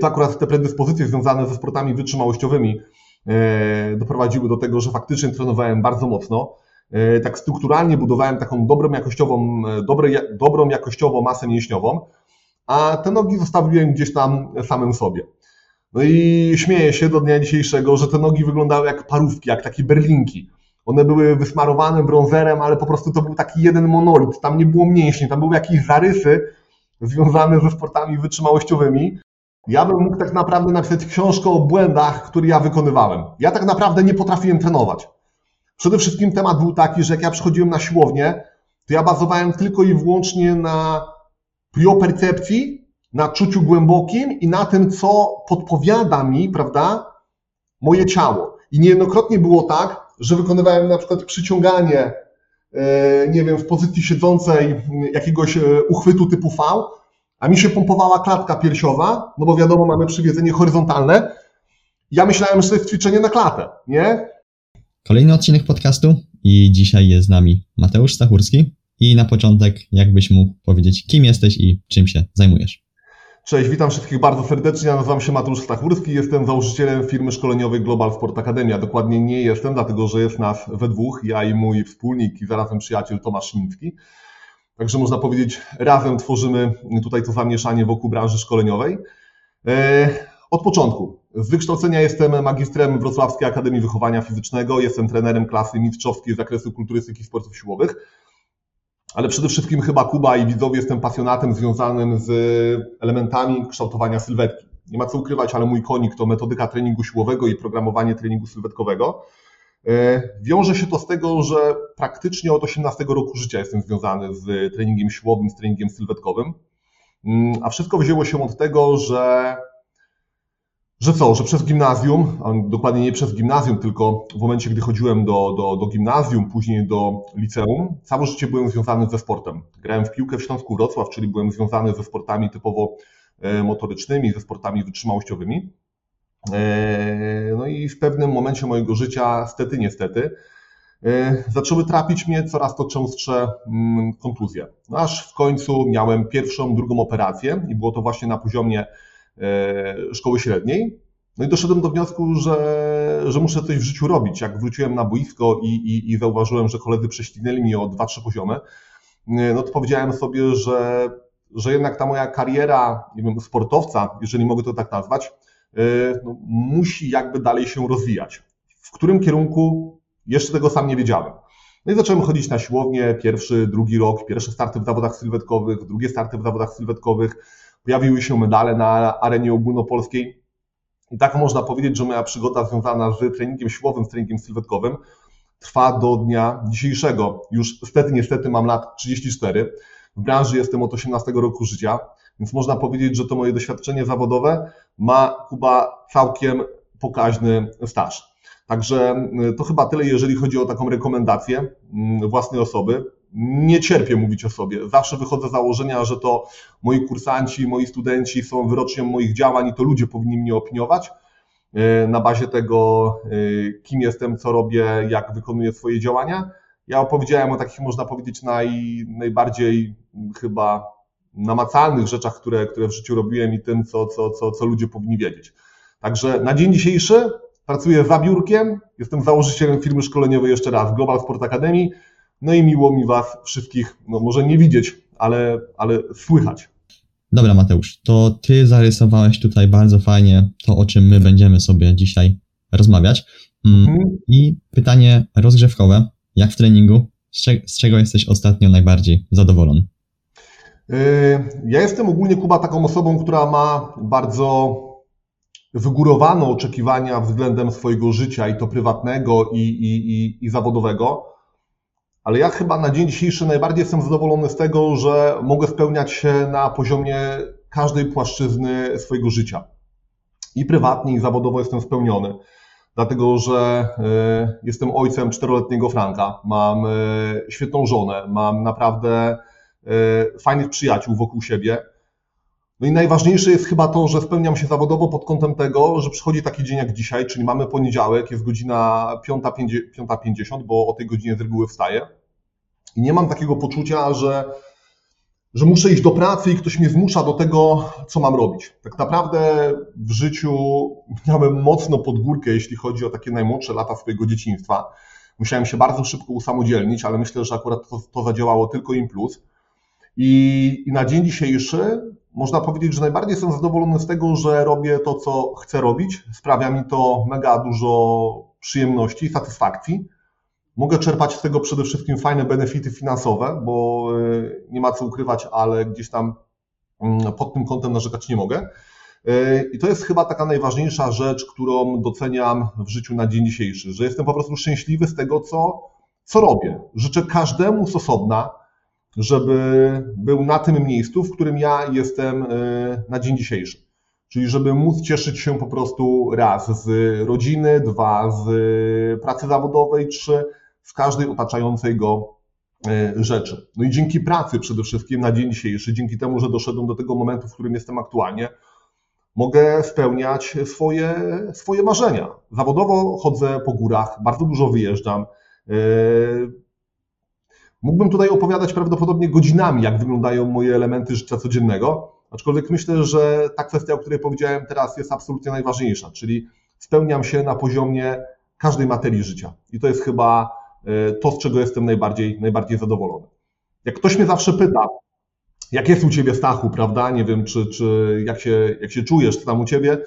to akurat te predyspozycje związane ze sportami wytrzymałościowymi doprowadziły do tego, że faktycznie trenowałem bardzo mocno. Tak strukturalnie budowałem taką dobrą jakościową, dobre, dobrą jakościowo masę mięśniową, a te nogi zostawiłem gdzieś tam samym sobie. No i śmieję się do dnia dzisiejszego, że te nogi wyglądały jak parówki, jak takie berlinki. One były wysmarowane brązerem, ale po prostu to był taki jeden monolit. Tam nie było mięśni, tam były jakieś zarysy związane ze sportami wytrzymałościowymi. Ja bym mógł tak naprawdę napisać książkę o błędach, które ja wykonywałem. Ja tak naprawdę nie potrafiłem trenować. Przede wszystkim temat był taki, że jak ja przychodziłem na siłownię, to ja bazowałem tylko i wyłącznie na priopercepcji, na czuciu głębokim i na tym, co podpowiada mi, prawda, moje ciało. I niejednokrotnie było tak, że wykonywałem na przykład przyciąganie, e, nie wiem, w pozycji siedzącej jakiegoś e, uchwytu typu V, a mi się pompowała klatka piersiowa, no bo wiadomo, mamy przywiedzenie horyzontalne. Ja myślałem, że to jest ćwiczenie na klatę, nie? Kolejny odcinek podcastu i dzisiaj jest z nami Mateusz Stachurski. I na początek, jakbyś mógł powiedzieć, kim jesteś i czym się zajmujesz? Cześć, witam wszystkich bardzo serdecznie. Ja nazywam się Mateusz Stachurski, jestem założycielem firmy szkoleniowej Global Sport Academia. Dokładnie nie jestem, dlatego że jest nas we dwóch, ja i mój wspólnik i zarazem przyjaciel Tomasz Szymicki. Także można powiedzieć, razem tworzymy tutaj to zamieszanie wokół branży szkoleniowej. E, od początku. Z wykształcenia jestem magistrem Wrocławskiej Akademii Wychowania Fizycznego, jestem trenerem klasy mistrzowskiej z zakresu kulturystyki i sportów siłowych ale przede wszystkim chyba Kuba i widzowie jestem pasjonatem związanym z elementami kształtowania sylwetki. Nie ma co ukrywać, ale mój konik to metodyka treningu siłowego i programowanie treningu sylwetkowego. E, wiąże się to z tego, że praktycznie od 18 roku życia jestem związany z treningiem siłowym, z treningiem sylwetkowym. Mm, a wszystko wzięło się od tego, że że co, że przez gimnazjum, dokładnie nie przez gimnazjum, tylko w momencie, gdy chodziłem do, do, do gimnazjum, później do liceum, całe życie byłem związany ze sportem. Grałem w piłkę w Śląsku Wrocław, czyli byłem związany ze sportami typowo e, motorycznymi, ze sportami wytrzymałościowymi. E, no i w pewnym momencie mojego życia, stety, niestety, e, zaczęły trapić mnie coraz to częstsze mm, kontuzje. No aż w końcu miałem pierwszą, drugą operację i było to właśnie na poziomie E, szkoły średniej. No i doszedłem do wniosku, że, że muszę coś w życiu robić. Jak wróciłem na boisko i, i, i zauważyłem, że koledzy prześlinęli mi o 2-3 poziomy, no to powiedziałem sobie, że, że jednak ta moja kariera nie wiem, sportowca, jeżeli mogę to tak nazwać, no, musi jakby dalej się rozwijać. W którym kierunku jeszcze tego sam nie wiedziałem. No i zacząłem chodzić na siłownię, pierwszy, drugi rok, pierwsze starty w zawodach sylwetkowych, drugie starty w zawodach sylwetkowych, pojawiły się medale na arenie ogólnopolskiej. I tak można powiedzieć, że moja przygoda związana z treningiem siłowym, z treningiem sylwetkowym trwa do dnia dzisiejszego. Już niestety, niestety mam lat 34. W branży jestem od 18 roku życia, więc można powiedzieć, że to moje doświadczenie zawodowe ma Kuba całkiem pokaźny staż. Także y, to chyba tyle, jeżeli chodzi o taką rekomendację mm, własnej osoby nie cierpię mówić o sobie. Zawsze wychodzę z założenia, że to moi kursanci, moi studenci są wyrocznią moich działań i to ludzie powinni mnie opiniować e, na bazie tego, kim jestem, co robię, jak wykonuję swoje działania. Ja opowiedziałem o takich, można powiedzieć, naj, najbardziej chyba namacalnych rzeczach, które, które w życiu robiłem i tym, co, co, co, co ludzie powinni wiedzieć. Także na dzień dzisiejszy pracuję za biurkiem, jestem założycielem firmy szkoleniowej jeszcze raz, Global Sport Academy. No i miło mi Was wszystkich, no może nie widzieć, ale, ale słychać. Dobra, Mateusz, to Ty zarysowałeś tutaj bardzo fajnie to, o czym my będziemy sobie dzisiaj rozmawiać. Mm, mhm. I pytanie rozgrzewkowe, jak w treningu, z, z czego jesteś ostatnio najbardziej zadowolony? Yy, ja jestem ogólnie, Kuba, taką osobą, która ma bardzo wygórowane oczekiwania względem swojego życia, i to prywatnego, i, i, i, i zawodowego. Ale ja chyba na dzień dzisiejszy najbardziej jestem zadowolony z tego, że mogę spełniać się na poziomie każdej płaszczyzny swojego życia. I prywatnie, i zawodowo jestem spełniony, dlatego że e, jestem ojcem czteroletniego Franka, mam e, świetną żonę, mam naprawdę fajnych przyjaciół wokół siebie. No i najważniejsze jest chyba to, że spełniam się zawodowo pod kątem tego, że przychodzi taki dzień jak dzisiaj, czyli mamy poniedziałek, jest godzina 5.50, bo o tej godzinie z reguły wstaję. I nie mam takiego poczucia, że, że muszę iść do pracy i ktoś mnie zmusza do tego, co mam robić. Tak naprawdę w życiu miałem mocno pod górkę, jeśli chodzi o takie najmłodsze lata swojego dzieciństwa. Musiałem się bardzo szybko usamodzielnić, ale myślę, że akurat to, to zadziałało tylko im plus. I, I na dzień dzisiejszy można powiedzieć, że najbardziej jestem zadowolony z tego, że robię to, co chcę robić. Sprawia mi to mega dużo przyjemności satysfakcji. Mogę czerpać z tego przede wszystkim fajne benefity finansowe, bo y, nie ma co ukrywać, ale gdzieś tam mm, pod tym kątem narzekać nie mogę. Y, I to jest chyba taka najważniejsza rzecz, którą doceniam w życiu na dzień dzisiejszy, że jestem po prostu szczęśliwy z tego, co, co robię. Życzę każdemu z osobna, żeby był na tym miejscu, w którym ja jestem y, na dzień dzisiejszy. Czyli żeby móc cieszyć się po prostu raz z rodziny, dwa z pracy zawodowej, trzy z każdej otaczającej go y, rzeczy. No i dzięki pracy przede wszystkim na dzień dzisiejszy, dzięki temu, że doszedłem do tego momentu, w którym jestem aktualnie, mogę spełniać swoje, swoje marzenia. Zawodowo chodzę po górach, bardzo dużo wyjeżdżam. Mógłbym tutaj opowiadać prawdopodobnie godzinami, jak wyglądają moje elementy życia codziennego, aczkolwiek myślę, że ta kwestia, o której powiedziałem teraz, jest absolutnie najważniejsza, czyli spełniam się na poziomie każdej materii życia. I to jest chyba e, to, z czego jestem najbardziej, najbardziej zadowolony. Jak ktoś mnie zawsze pyta, jak jest u Ciebie Stachu, prawda? Nie wiem, czy, czy jak, się, jak się czujesz, co tam u Ciebie,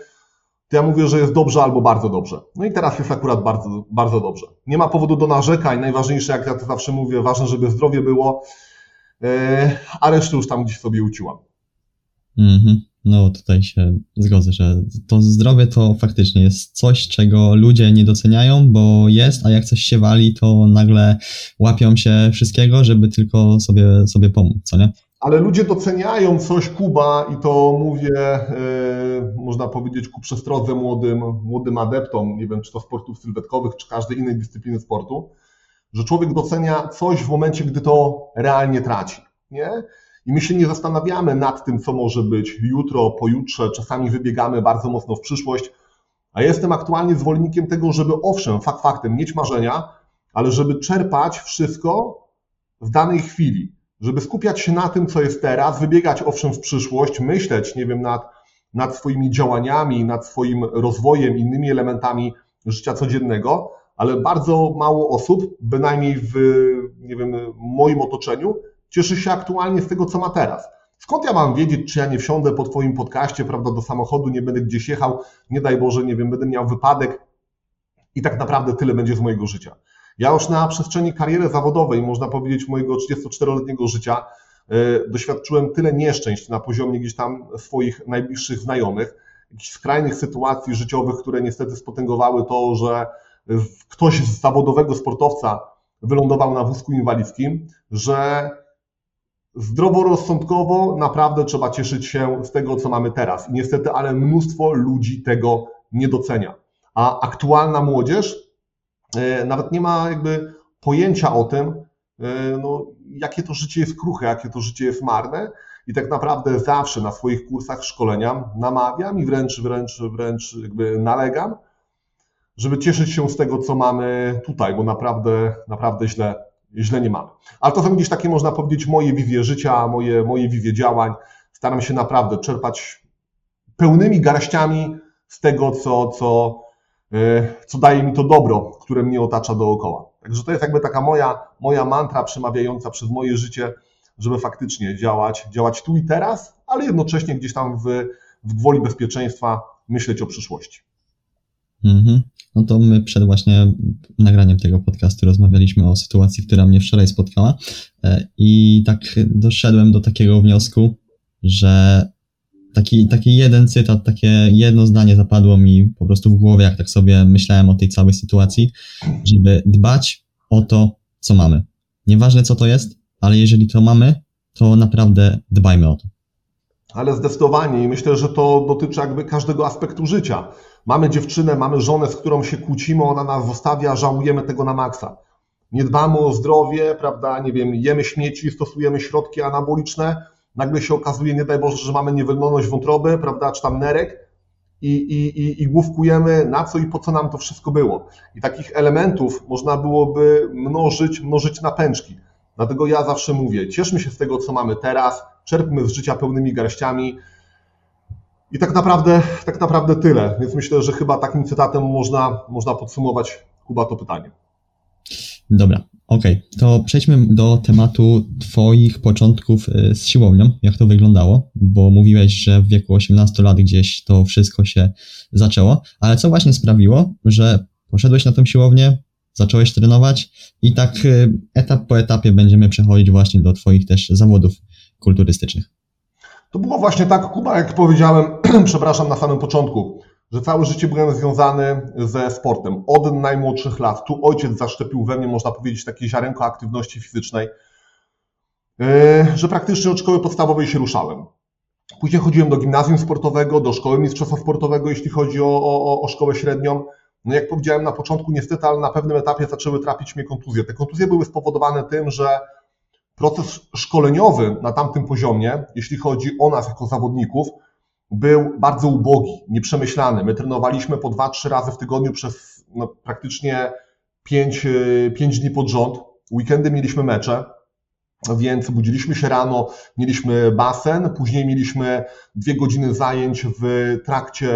to ja mówię, że jest dobrze albo bardzo dobrze. No i teraz jest akurat bardzo, bardzo dobrze. Nie ma powodu do narzekań. Najważniejsze, jak ja to zawsze mówię, ważne, żeby zdrowie było, e, a resztę już tam gdzieś sobie uciłam. Mhm. No tutaj się zgodzę, że to zdrowie to faktycznie jest coś, czego ludzie nie doceniają, bo jest, a jak coś się wali, to nagle łapią się wszystkiego, żeby tylko sobie, sobie pomóc, co nie? Ale ludzie doceniają coś Kuba i to mówię, yy, można powiedzieć, ku przestrodze młodym, młodym adeptom, nie wiem, czy to sportów sylwetkowych, czy każdej innej dyscypliny sportu, że człowiek docenia coś w momencie, gdy to realnie traci, nie? I my się nie zastanawiamy nad tym, co może być jutro, pojutrze, czasami wybiegamy bardzo mocno w przyszłość, a jestem aktualnie zwolennikiem tego, żeby owszem, fakt faktem, mieć marzenia, ale żeby czerpać wszystko w danej chwili żeby skupiać się na tym, co jest teraz, wybiegać owszem w przyszłość, myśleć, nie wiem, nad, nad swoimi działaniami, nad swoim rozwojem, innymi elementami życia codziennego, ale bardzo mało osób, bynajmniej w, nie wiem, moim otoczeniu, cieszy się aktualnie z tego, co ma teraz. Skąd ja mam wiedzieć, czy ja nie wsiądę po Twoim podcaście, prawda, do samochodu, nie będę gdzieś jechał, nie daj Boże, nie wiem, będę miał wypadek i tak naprawdę tyle będzie z mojego życia. Ja już na przestrzeni kariery zawodowej, można powiedzieć, mojego 34-letniego życia, e, doświadczyłem tyle nieszczęść na poziomie gdzieś tam swoich najbliższych znajomych, jakichś skrajnych sytuacji życiowych, które niestety spotęgowały to, że ktoś z zawodowego sportowca wylądował na wózku inwalidzkim, że zdroworozsądkowo naprawdę trzeba cieszyć się z tego, co mamy teraz. I niestety, ale mnóstwo ludzi tego nie docenia. A aktualna młodzież nawet nie ma jakby pojęcia o tym, e, no, jakie to życie jest kruche, jakie to życie jest marne. I tak naprawdę zawsze na swoich kursach szkolenia namawiam i wręcz, wręcz, wręcz jakby nalegam, żeby cieszyć się z tego, co mamy tutaj, bo naprawdę, naprawdę źle, źle nie mamy. Ale to są gdzieś takie, można powiedzieć, moje wizje życia, moje, moje wizje działań. Staram się naprawdę czerpać pełnymi garściami z tego, co, co, E, co daje mi to dobro, które mnie otacza dookoła. Także to jest jakby taka moja, moja mantra przemawiająca przez moje życie, żeby faktycznie działać, działać tu i teraz, ale jednocześnie gdzieś tam w, w gwoli bezpieczeństwa myśleć o przyszłości. Mhm. No to my przed właśnie nagraniem tego podcastu rozmawialiśmy o sytuacji, która mnie wczoraj spotkała e, i tak doszedłem do takiego wniosku, że taki, taki jeden cytat, takie jedno zdanie zapadło mi po prostu w głowie, jak tak sobie myślałem o tej całej sytuacji, żeby dbać o to, co mamy. Nieważne co to jest, ale jeżeli to mamy, to naprawdę dbajmy o to. Ale zdecydowanie i myślę, że to dotyczy jakby każdego aspektu życia. Mamy dziewczynę, mamy żonę, z którą się kłócimy, ona nas zostawia, żałujemy tego na maksa. Nie dbamy o zdrowie, prawda, nie wiem, jemy śmieci, stosujemy środki anaboliczne, nagle się okazuje, nie daj Boże, że mamy niewydolność wątroby, prawda, czy tam nerek i, i, i, i główkujemy na co i po co nam to wszystko było. I takich elementów można byłoby mnożyć, mnożyć na pęczki. Dlatego ja zawsze mówię, cieszmy się z tego, co mamy teraz, czerpmy z życia pełnymi garściami. I tak naprawdę, tak naprawdę tyle. Więc myślę, że chyba takim cytatem można, można podsumować Kuba to pytanie. Dobra, okej. Okay. To przejdźmy do tematu Twoich początków y, z siłownią. Jak to wyglądało? Bo mówiłeś, że w wieku 18 lat gdzieś to wszystko się zaczęło. Ale co właśnie sprawiło, że poszedłeś na tę siłownię, zacząłeś trenować i tak y, etap po etapie będziemy przechodzić właśnie do Twoich też zawodów kulturystycznych. To było właśnie tak, Kuba, jak powiedziałem, przepraszam, na samym początku, że całe życie byłem związany ze sportem. Od najmłodszych lat. Tu ojciec zaszczepił we mnie, można powiedzieć, takie ziarenko aktywności fizycznej, y, że praktycznie od szkoły podstawowej się ruszałem. Później chodziłem do gimnazjum sportowego, do szkoły mistrzostwa sportowego, jeśli chodzi o, o, o szkołę średnią. No jak powiedziałem na początku, niestety, ale na pewnym etapie zaczęły trapić mnie kontuzje. Te kontuzje były spowodowane tym, że proces szkoleniowy na tamtym poziomie, jeśli chodzi o nas jako zawodników, był bardzo ubogi, nieprzemyślany. My trenowaliśmy po dwa, trzy razy w tygodniu przez no, praktycznie pięć, pięć dni pod rząd. Weekendy mieliśmy mecze, więc budziliśmy się rano, mieliśmy basen, później mieliśmy dwie godziny zajęć w trakcie,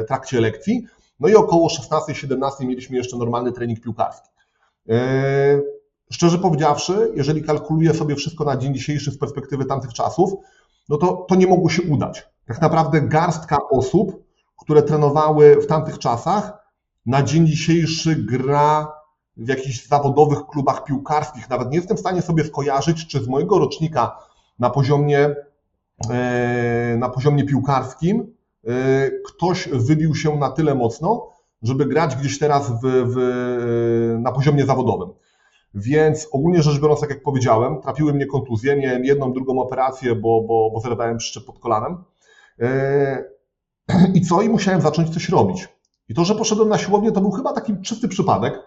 e, trakcie lekcji, no i około 16-17 mieliśmy jeszcze normalny trening piłkarski. E, szczerze powiedziawszy, jeżeli kalkuluję sobie wszystko na dzień dzisiejszy z perspektywy tamtych czasów, no to, to nie mogło się udać. Tak naprawdę garstka osób, które trenowały w tamtych czasach, na dzień dzisiejszy gra w jakichś zawodowych klubach piłkarskich. Nawet nie jestem w stanie sobie skojarzyć, czy z mojego rocznika na poziomie, e, na poziomie piłkarskim E, ktoś wybił się na tyle mocno, żeby grać gdzieś teraz w, w, e, na poziomie zawodowym. Więc ogólnie rzecz biorąc, tak jak powiedziałem, trafiły mnie kontuzje, miałem jedną, drugą operację, bo, bo, bo zerwałem przyczep pod kolanem. E, I co? I musiałem zacząć coś robić. I to, że poszedłem na siłownię, to był chyba taki czysty przypadek,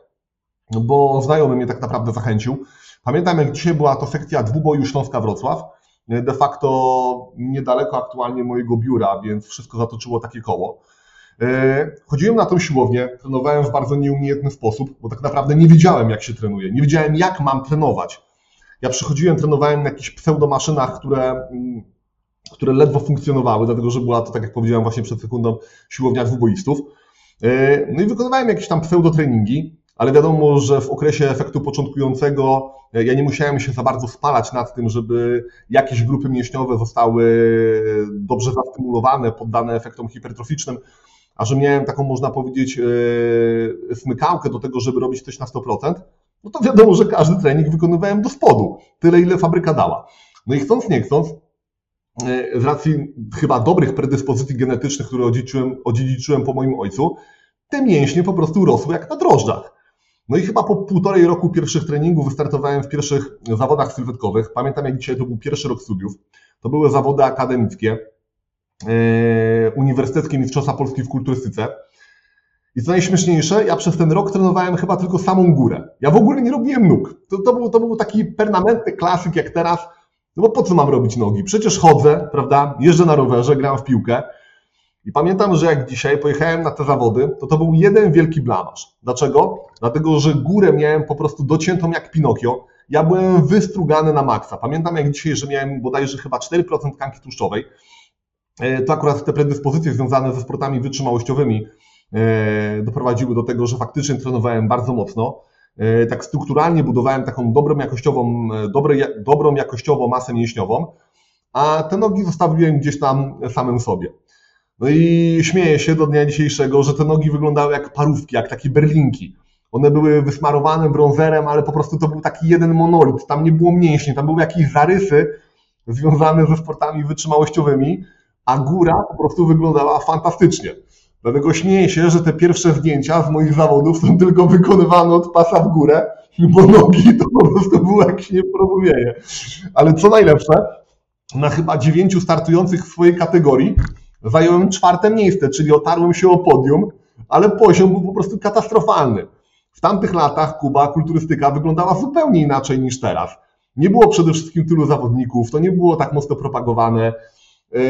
bo znajomy mnie tak naprawdę zachęcił. Pamiętam, jak dzisiaj była to sekcja dwuboju Śląska-Wrocław de facto niedaleko aktualnie mojego biura, więc wszystko zatoczyło takie koło. E, chodziłem na tą siłownię, trenowałem w bardzo nieumiejętny sposób, bo tak naprawdę nie wiedziałem, jak się trenuje, nie wiedziałem, jak mam trenować. Ja przychodziłem, trenowałem na jakichś pseudomaszynach, które, mm, które ledwo funkcjonowały, dlatego że była to, tak jak powiedziałem właśnie przed sekundą, siłownia dwuboistów. E, no i wykonywałem jakieś tam pseudotreningi, ale wiadomo, że w okresie efektu początkującego e, ja nie musiałem się za bardzo spalać nad tym, żeby jakieś grupy mięśniowe zostały dobrze zastymulowane, poddane efektom hipertroficznym, a że miałem taką, można powiedzieć, e, smykałkę do tego, żeby robić coś na 100%, no to wiadomo, że każdy trening wykonywałem do spodu, tyle ile fabryka dała. No i chcąc, nie chcąc, z racji chyba dobrych predyspozycji genetycznych, które odziedziczyłem, odziedziczyłem po moim ojcu, te mięśnie po prostu rosły jak na drożdżach. No i chyba po półtorej roku pierwszych treningów wystartowałem w pierwszych zawodach sylwetkowych. Pamiętam jak dzisiaj to był pierwszy rok studiów. To były zawody akademickie, yy, uniwersyteckie Mistrzostwa Polski w kulturystyce. I co najśmieszniejsze, ja przez ten rok trenowałem chyba tylko samą górę. Ja w ogóle nie robiłem nóg. To, to, był, to był taki permanentny klasyk jak teraz. No bo po co mam robić nogi? Przecież chodzę, prawda? Jeżdżę na rowerze, gram w piłkę. I pamiętam, że jak dzisiaj pojechałem na te zawody, to to był jeden wielki blamasz. Dlaczego? Dlatego, że górę miałem po prostu dociętą jak Pinokio. Ja byłem wystrugany na maksa. Pamiętam jak dzisiaj, że miałem bodajże chyba 4% tkanki tłuszczowej. E, to akurat te predyspozycje związane ze sportami wytrzymałościowymi e, doprowadziły do tego, że faktycznie trenowałem bardzo mocno. E, tak strukturalnie budowałem taką dobrą jakościową, dobre, dobrą jakościowo masę mięśniową, a te nogi zostawiłem gdzieś tam samym sobie. No i śmieję się do dnia dzisiejszego, że te nogi wyglądały jak parówki, jak takie berlinki. One były wysmarowane brązerem, ale po prostu to był taki jeden monolit. Tam nie było mięśni, tam były jakieś zarysy związane ze sportami wytrzymałościowymi, a góra po prostu wyglądała fantastycznie. Dlatego śmieję się, że te pierwsze zdjęcia z moich zawodów są tylko wykonywane od pasa w górę, bo nogi to po prostu było jakieś nieporozumienie. Ale co najlepsze, na chyba dziewięciu startujących w swojej kategorii Zająłem czwarte miejsce, czyli otarłem się o podium, ale poziom był po prostu katastrofalny. W tamtych latach Kuba kulturystyka wyglądała zupełnie inaczej niż teraz. Nie było przede wszystkim tylu zawodników, to nie było tak mocno propagowane. Eee,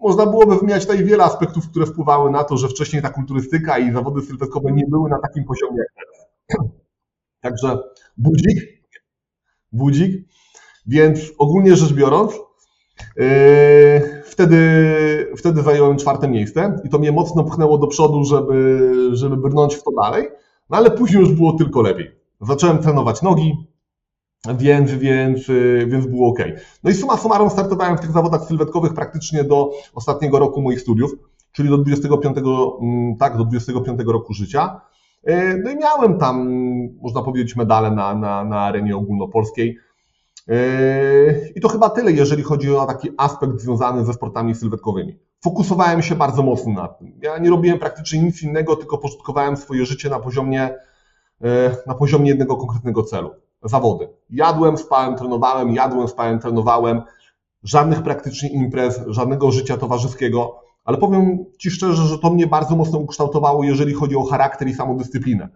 można byłoby wymieniać tutaj wiele aspektów, które wpływały na to, że wcześniej ta kulturystyka i zawody sylwetkowe nie były na takim poziomie jak teraz. Także budzik, budzik. Więc ogólnie rzecz biorąc, yy, wtedy, wtedy zająłem czwarte miejsce i to mnie mocno pchnęło do przodu, żeby, żeby brnąć w to dalej, no ale później już było tylko lepiej. Zacząłem trenować nogi, więc, więc, więc było ok. No i suma summarum startowałem w tych zawodach sylwetkowych praktycznie do ostatniego roku moich studiów, czyli do 25, mm, tak, do 25 roku życia. Yy, no i miałem tam, można powiedzieć, medale na, na, na arenie ogólnopolskiej. Yy, I to chyba tyle, jeżeli chodzi o taki aspekt związany ze sportami sylwetkowymi. Fokusowałem się bardzo mocno na tym. Ja nie robiłem praktycznie nic innego, tylko pożytkowałem swoje życie na poziomie, yy, na poziomie jednego konkretnego celu. Zawody. Jadłem, spałem, trenowałem, jadłem, spałem, trenowałem. Żadnych praktycznie imprez, żadnego życia towarzyskiego, ale powiem Ci szczerze, że to mnie bardzo mocno ukształtowało, jeżeli chodzi o charakter i samodyscyplinę.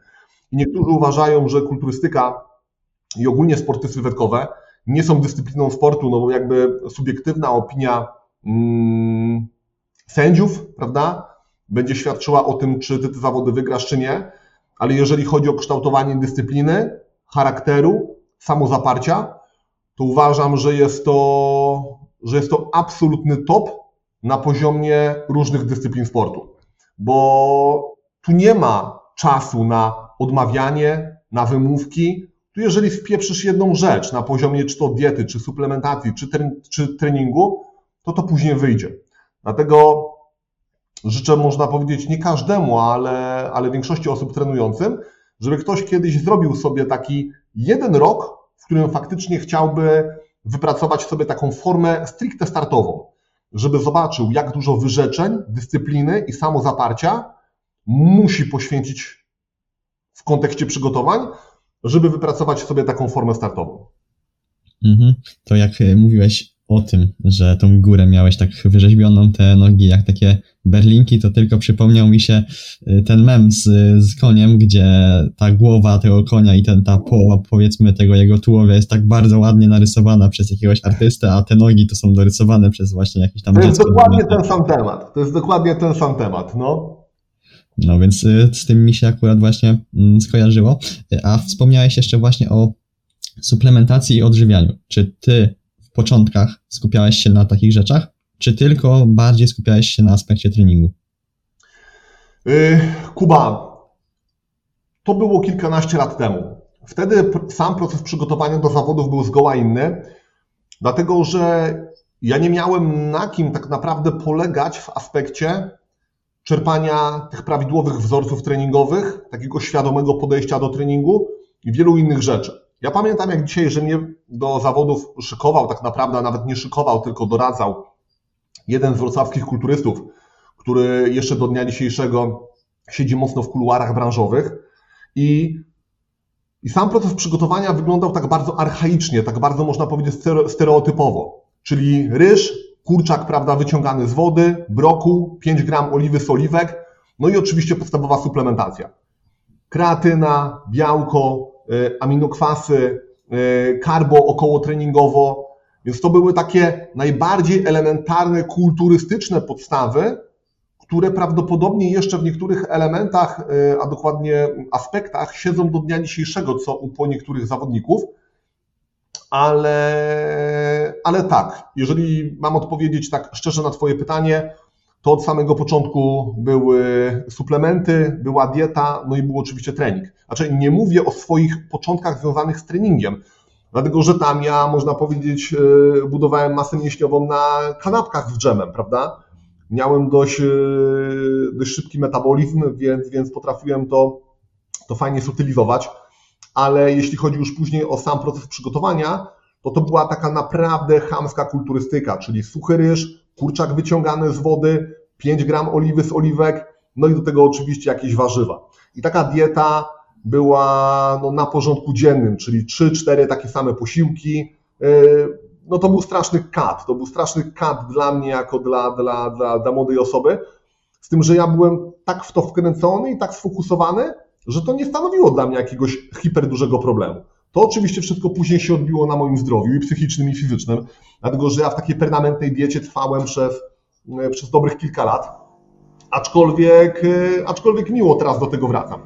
I niektórzy uważają, że kulturystyka i ogólnie sporty sylwetkowe nie są dyscypliną sportu, no bo jakby subiektywna opinia mm, sędziów, prawda, będzie świadczyła o tym, czy ty te zawody wygrasz, czy nie, ale jeżeli chodzi o kształtowanie dyscypliny, charakteru, samozaparcia, to uważam, że jest to, że jest to absolutny top na poziomie różnych dyscyplin sportu, bo tu nie ma czasu na odmawianie, na wymówki, tu jeżeli wpieprzysz jedną rzecz na poziomie czy to diety, czy suplementacji, czy, czy treningu, to to później wyjdzie. Dlatego życzę, można powiedzieć, nie każdemu, ale, ale większości osób trenującym, żeby ktoś kiedyś zrobił sobie taki jeden rok, w którym faktycznie chciałby wypracować sobie taką formę stricte startową, żeby zobaczył, jak dużo wyrzeczeń, dyscypliny i samozaparcia musi poświęcić w kontekście przygotowań, żeby wypracować sobie taką formę startową. Mhm. To jak e, mówiłeś o tym, że tą górę miałeś tak wyrzeźbioną, te nogi jak takie berlinki, to tylko przypomniał mi się e, ten mem z, z koniem, gdzie ta głowa tego konia i ten, ta połowa powiedzmy tego jego tułowia jest tak bardzo ładnie narysowana przez jakiegoś artystę, a te nogi to są dorysowane przez właśnie jakiś tam To jest dokładnie ten sam temat. To jest dokładnie ten sam temat, no. No więc y, z tym mi się akurat właśnie mm, skojarzyło. A wspomniałeś jeszcze właśnie o suplementacji i odżywianiu. Czy ty początkach skupiałeś się na takich rzeczach, czy tylko bardziej skupiałeś się na aspekcie treningu? Y, Kuba, to było kilkanaście lat temu. Wtedy sam proces przygotowania do zawodów był zgoła inny, dlatego że ja nie miałem na kim tak naprawdę polegać w aspekcie czerpania tych prawidłowych wzorców treningowych, takiego świadomego podejścia do treningu i wielu innych rzeczy. Ja pamiętam jak dzisiaj, że mnie do zawodów szykował, tak naprawdę nawet nie szykował, tylko doradzał jeden z wrocławskich kulturystów, który jeszcze do dnia dzisiejszego siedzi mocno w kuluarach branżowych i, i sam proces przygotowania wyglądał tak bardzo archaicznie, tak bardzo można powiedzieć stereotypowo. Czyli ryż, kurczak, prawda, wyciągany z wody, brokuł, 5 gram oliwy z oliwek, no i oczywiście podstawowa suplementacja. Kreatyna, białko, aminokwasy, y, karbo około treningowo, więc to były takie najbardziej elementarne, kulturystyczne podstawy, które prawdopodobnie jeszcze w niektórych elementach, y, a dokładnie aspektach siedzą do dnia dzisiejszego, co u niektórych zawodników ale, ale tak, jeżeli mam odpowiedzieć tak szczerze na Twoje pytanie, to od samego początku były suplementy, była dieta, no i był oczywiście trening. Znaczy nie mówię o swoich początkach związanych z treningiem, dlatego że tam ja, można powiedzieć, e, budowałem masę mięśniową na kanapkach z dżemem, prawda? Miałem dość, e, dość szybki metabolizm, więc, więc potrafiłem to, to fajnie sutylizować ale jeśli chodzi już później o sam proces przygotowania, to to była taka naprawdę chamska kulturystyka, czyli suchy ryż, kurczak wyciągany z wody, 5 gram oliwy z oliwek, no i do tego oczywiście jakieś warzywa. I taka dieta była no, na porządku dziennym, czyli 3-4 takie same posiłki. Yy, no to był straszny kat, to był straszny kat dla mnie jako dla, dla, dla, dla młodej osoby, z tym, że ja byłem tak w to wkręcony i tak sfokusowany, że to nie stanowiło dla mnie jakiegoś hiperdużego problemu. To oczywiście wszystko później się odbiło na moim zdrowiu i psychicznym, i fizycznym, dlatego że ja w takiej permanentnej diecie trwałem przez, e, przez dobrych kilka lat, aczkolwiek, e, aczkolwiek miło teraz do tego wracam.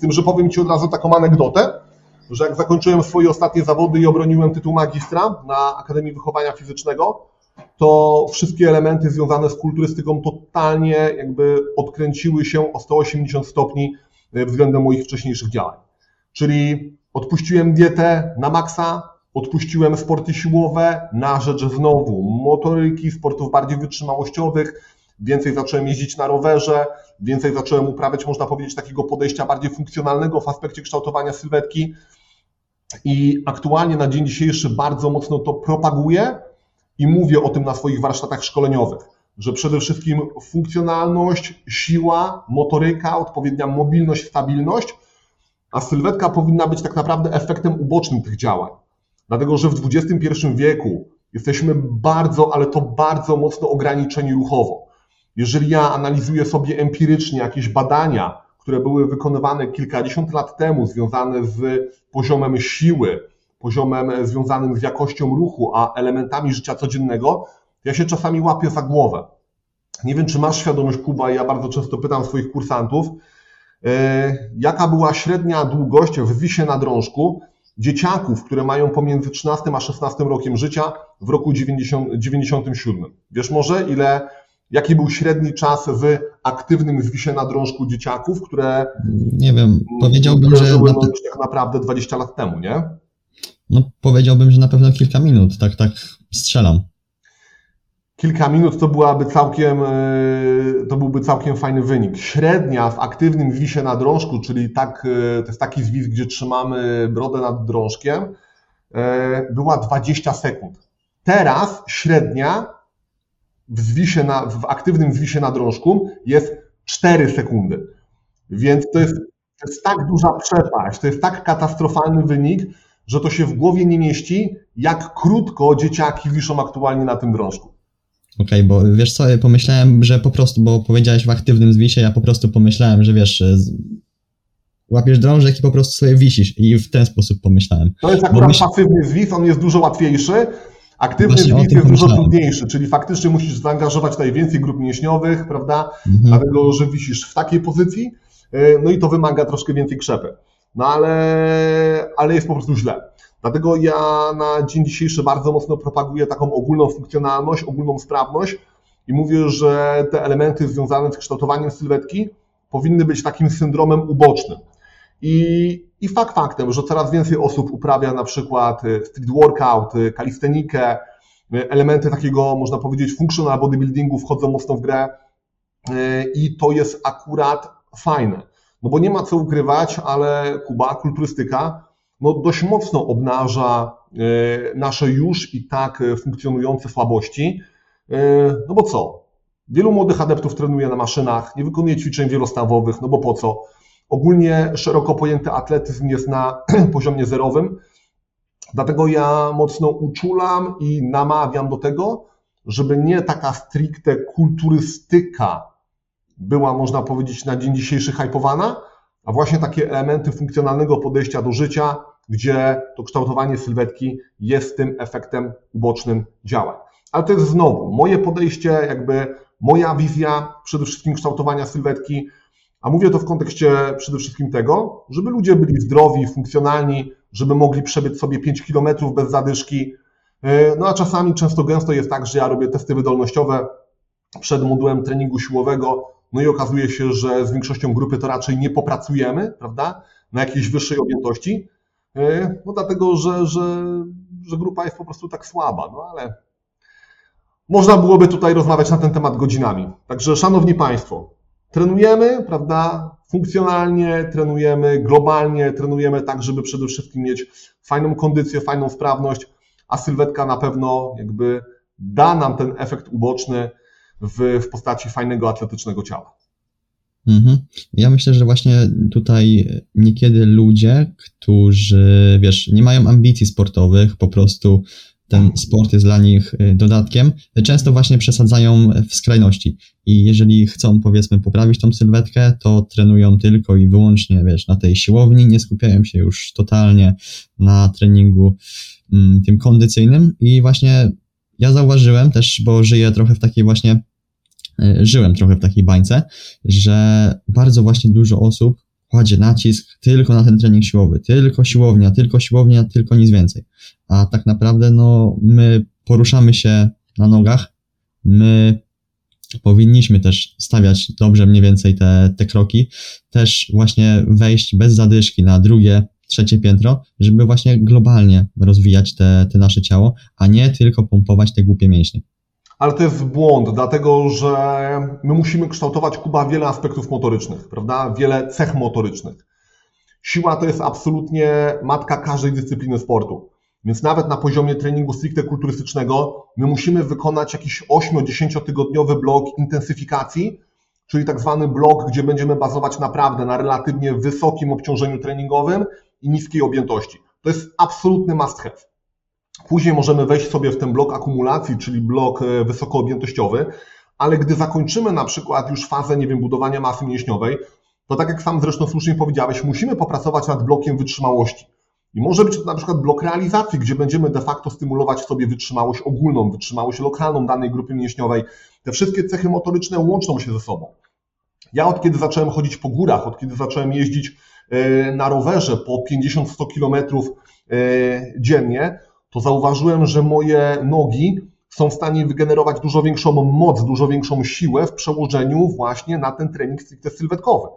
Z tym, że powiem Ci od razu taką anegdotę, że jak zakończyłem swoje ostatnie zawody i obroniłem tytuł magistra na Akademii Wychowania Fizycznego, to wszystkie elementy związane z kulturystyką totalnie jakby odkręciły się o 180 stopni względem moich wcześniejszych działań. Czyli odpuściłem dietę na maksa, odpuściłem sporty siłowe na rzecz znowu motoryki, sportów bardziej wytrzymałościowych, więcej zacząłem jeździć na rowerze, więcej zacząłem uprawiać, można powiedzieć, takiego podejścia bardziej funkcjonalnego w aspekcie kształtowania sylwetki. I aktualnie na dzień dzisiejszy bardzo mocno to propaguję i mówię o tym na swoich warsztatach szkoleniowych, że przede wszystkim funkcjonalność, siła, motoryka, odpowiednia mobilność, stabilność, a sylwetka powinna być tak naprawdę efektem ubocznym tych działań. Dlatego, że w XXI wieku jesteśmy bardzo, ale to bardzo mocno ograniczeni ruchowo. Jeżeli ja analizuję sobie empirycznie jakieś badania, które były wykonywane kilkadziesiąt lat temu, związane z poziomem siły, poziomem związanym z jakością ruchu, a elementami życia codziennego, ja się czasami łapię za głowę. Nie wiem, czy masz świadomość, Kuba, ja bardzo często pytam swoich kursantów, e, jaka była średnia długość w wisie na drążku dzieciaków, które mają pomiędzy 13 a 16 rokiem życia w roku 90, 97. Wiesz może, ile Jaki był średni czas w aktywnym zwisie na drążku dzieciaków, które. Nie wiem, powiedziałbym, że. Na... tak naprawdę 20 lat temu, nie? No, powiedziałbym, że na pewno kilka minut, tak, tak strzelam. Kilka minut to byłaby całkiem, e, to byłby całkiem fajny wynik. Średnia w aktywnym zwisie na drążku, czyli tak, e, to jest taki zwis, gdzie trzymamy brodę nad drążkiem, e, była 20 sekund. Teraz średnia w, zwisie na, w aktywnym zwisie na drążku jest 4 sekundy. Więc to jest, to jest tak duża przepaść, to jest tak katastrofalny wynik, że to się w głowie nie mieści, jak krótko dzieciaki wiszą aktualnie na tym drążku. Okej, okay, bo wiesz co, pomyślałem, że po prostu, bo powiedziałeś w aktywnym zwisie, ja po prostu pomyślałem, że wiesz, łapiesz drążek i po prostu sobie wisisz i w ten sposób pomyślałem. To jest akurat myśl... pasywny zwis, on jest dużo łatwiejszy, Aktywny zwis jest dużo trudniejszy, czyli faktycznie musisz zaangażować najwięcej grup mięśniowych, prawda? Mhm. Dlatego, że wisisz w takiej pozycji, e, no i to wymaga troszkę więcej krzepy. No ale, ale jest po prostu źle. Dlatego ja na dzień dzisiejszy bardzo mocno propaguję taką ogólną funkcjonalność, ogólną sprawność i mówię, że te elementy związane z kształtowaniem sylwetki powinny być takim syndromem ubocznym. I, I fakt faktem, że coraz więcej osób uprawia na przykład y, street workout, y, kalistenikę, y, elementy takiego, można powiedzieć, functional bodybuildingu wchodzą mocno w grę i to jest akurat fajne. No bo nie ma co ukrywać, ale Kuba, kulturystyka, no dość mocno obnaża nasze już i tak funkcjonujące słabości. No bo co? Wielu młodych adeptów trenuje na maszynach, nie wykonuje ćwiczeń wielostawowych, no bo po co? Ogólnie szeroko pojęty atletyzm jest na poziomie zerowym, dlatego ja mocno uczulam i namawiam do tego, żeby nie taka stricte kulturystyka była, można powiedzieć, na dzień dzisiejszy hypowana, a właśnie takie elementy funkcjonalnego podejścia do życia, gdzie to kształtowanie sylwetki jest tym efektem ubocznym działań. Ale to jest znowu moje podejście, jakby moja wizja przede wszystkim kształtowania sylwetki, a mówię to w kontekście przede wszystkim tego, żeby ludzie byli zdrowi, funkcjonalni, żeby mogli przebyć sobie 5 km bez zadyszki. E, no a czasami często gęsto jest tak, że ja robię testy wydolnościowe przed modułem treningu siłowego, no i okazuje się, że z większością grupy to raczej nie popracujemy, prawda, na jakiejś wyższej objętości, e, no dlatego, że, że, że grupa jest po prostu tak słaba, no ale można byłoby tutaj rozmawiać na ten temat godzinami. Także szanowni Państwo, Trenujemy, prawda, funkcjonalnie, trenujemy globalnie, trenujemy tak, żeby przede wszystkim mieć fajną kondycję, fajną sprawność, a sylwetka na pewno jakby da nam ten efekt uboczny w, w postaci fajnego atletycznego ciała. Mhm. Ja myślę, że właśnie tutaj niekiedy ludzie, którzy, wiesz, nie mają ambicji sportowych, po prostu ten sport jest dla nich y, dodatkiem, często właśnie przesadzają w skrajności. I jeżeli chcą, powiedzmy, poprawić tą sylwetkę, to trenują tylko i wyłącznie, wiesz, na tej siłowni, nie skupiają się już totalnie na treningu mm, tym kondycyjnym. I właśnie ja zauważyłem też, bo żyję trochę w takiej właśnie, y, żyłem trochę w takiej bańce, że bardzo właśnie dużo osób kładzie nacisk tylko na ten trening siłowy, tylko siłownia, tylko siłownia, tylko nic więcej. A tak naprawdę, no, my poruszamy się na nogach, my powinniśmy też stawiać dobrze mniej więcej te, te kroki, też właśnie wejść bez zadyszki na drugie, trzecie piętro, żeby właśnie globalnie rozwijać te, te nasze ciało, a nie tylko pompować te głupie mięśnie. Ale to jest błąd, dlatego że my musimy kształtować Kuba wiele aspektów motorycznych, prawda? Wiele cech motorycznych. Siła to jest absolutnie matka każdej dyscypliny sportu. Więc nawet na poziomie treningu stricte kulturystycznego my musimy wykonać jakiś 8-10 tygodniowy blok intensyfikacji, czyli tak zwany blok, gdzie będziemy bazować naprawdę na relatywnie wysokim obciążeniu treningowym i niskiej objętości. To jest absolutny must have. Później możemy wejść sobie w ten blok akumulacji, czyli blok e, wysokoobjętościowy, ale gdy zakończymy na przykład już fazę, nie wiem, budowania masy mięśniowej, to tak jak sam zresztą słusznie powiedziałeś, musimy popracować nad blokiem wytrzymałości. I może być to na przykład blok realizacji, gdzie będziemy de facto stymulować sobie wytrzymałość ogólną, wytrzymałość lokalną danej grupy mięśniowej. Te wszystkie cechy motoryczne łączą się ze sobą. Ja od kiedy zacząłem chodzić po górach, od kiedy zacząłem jeździć e, na rowerze po 50-100 kilometrów e, dziennie, to zauważyłem, że moje nogi są w stanie wygenerować dużo większą moc, dużo większą siłę w przełożeniu właśnie na ten trening stricte sylwetkowy.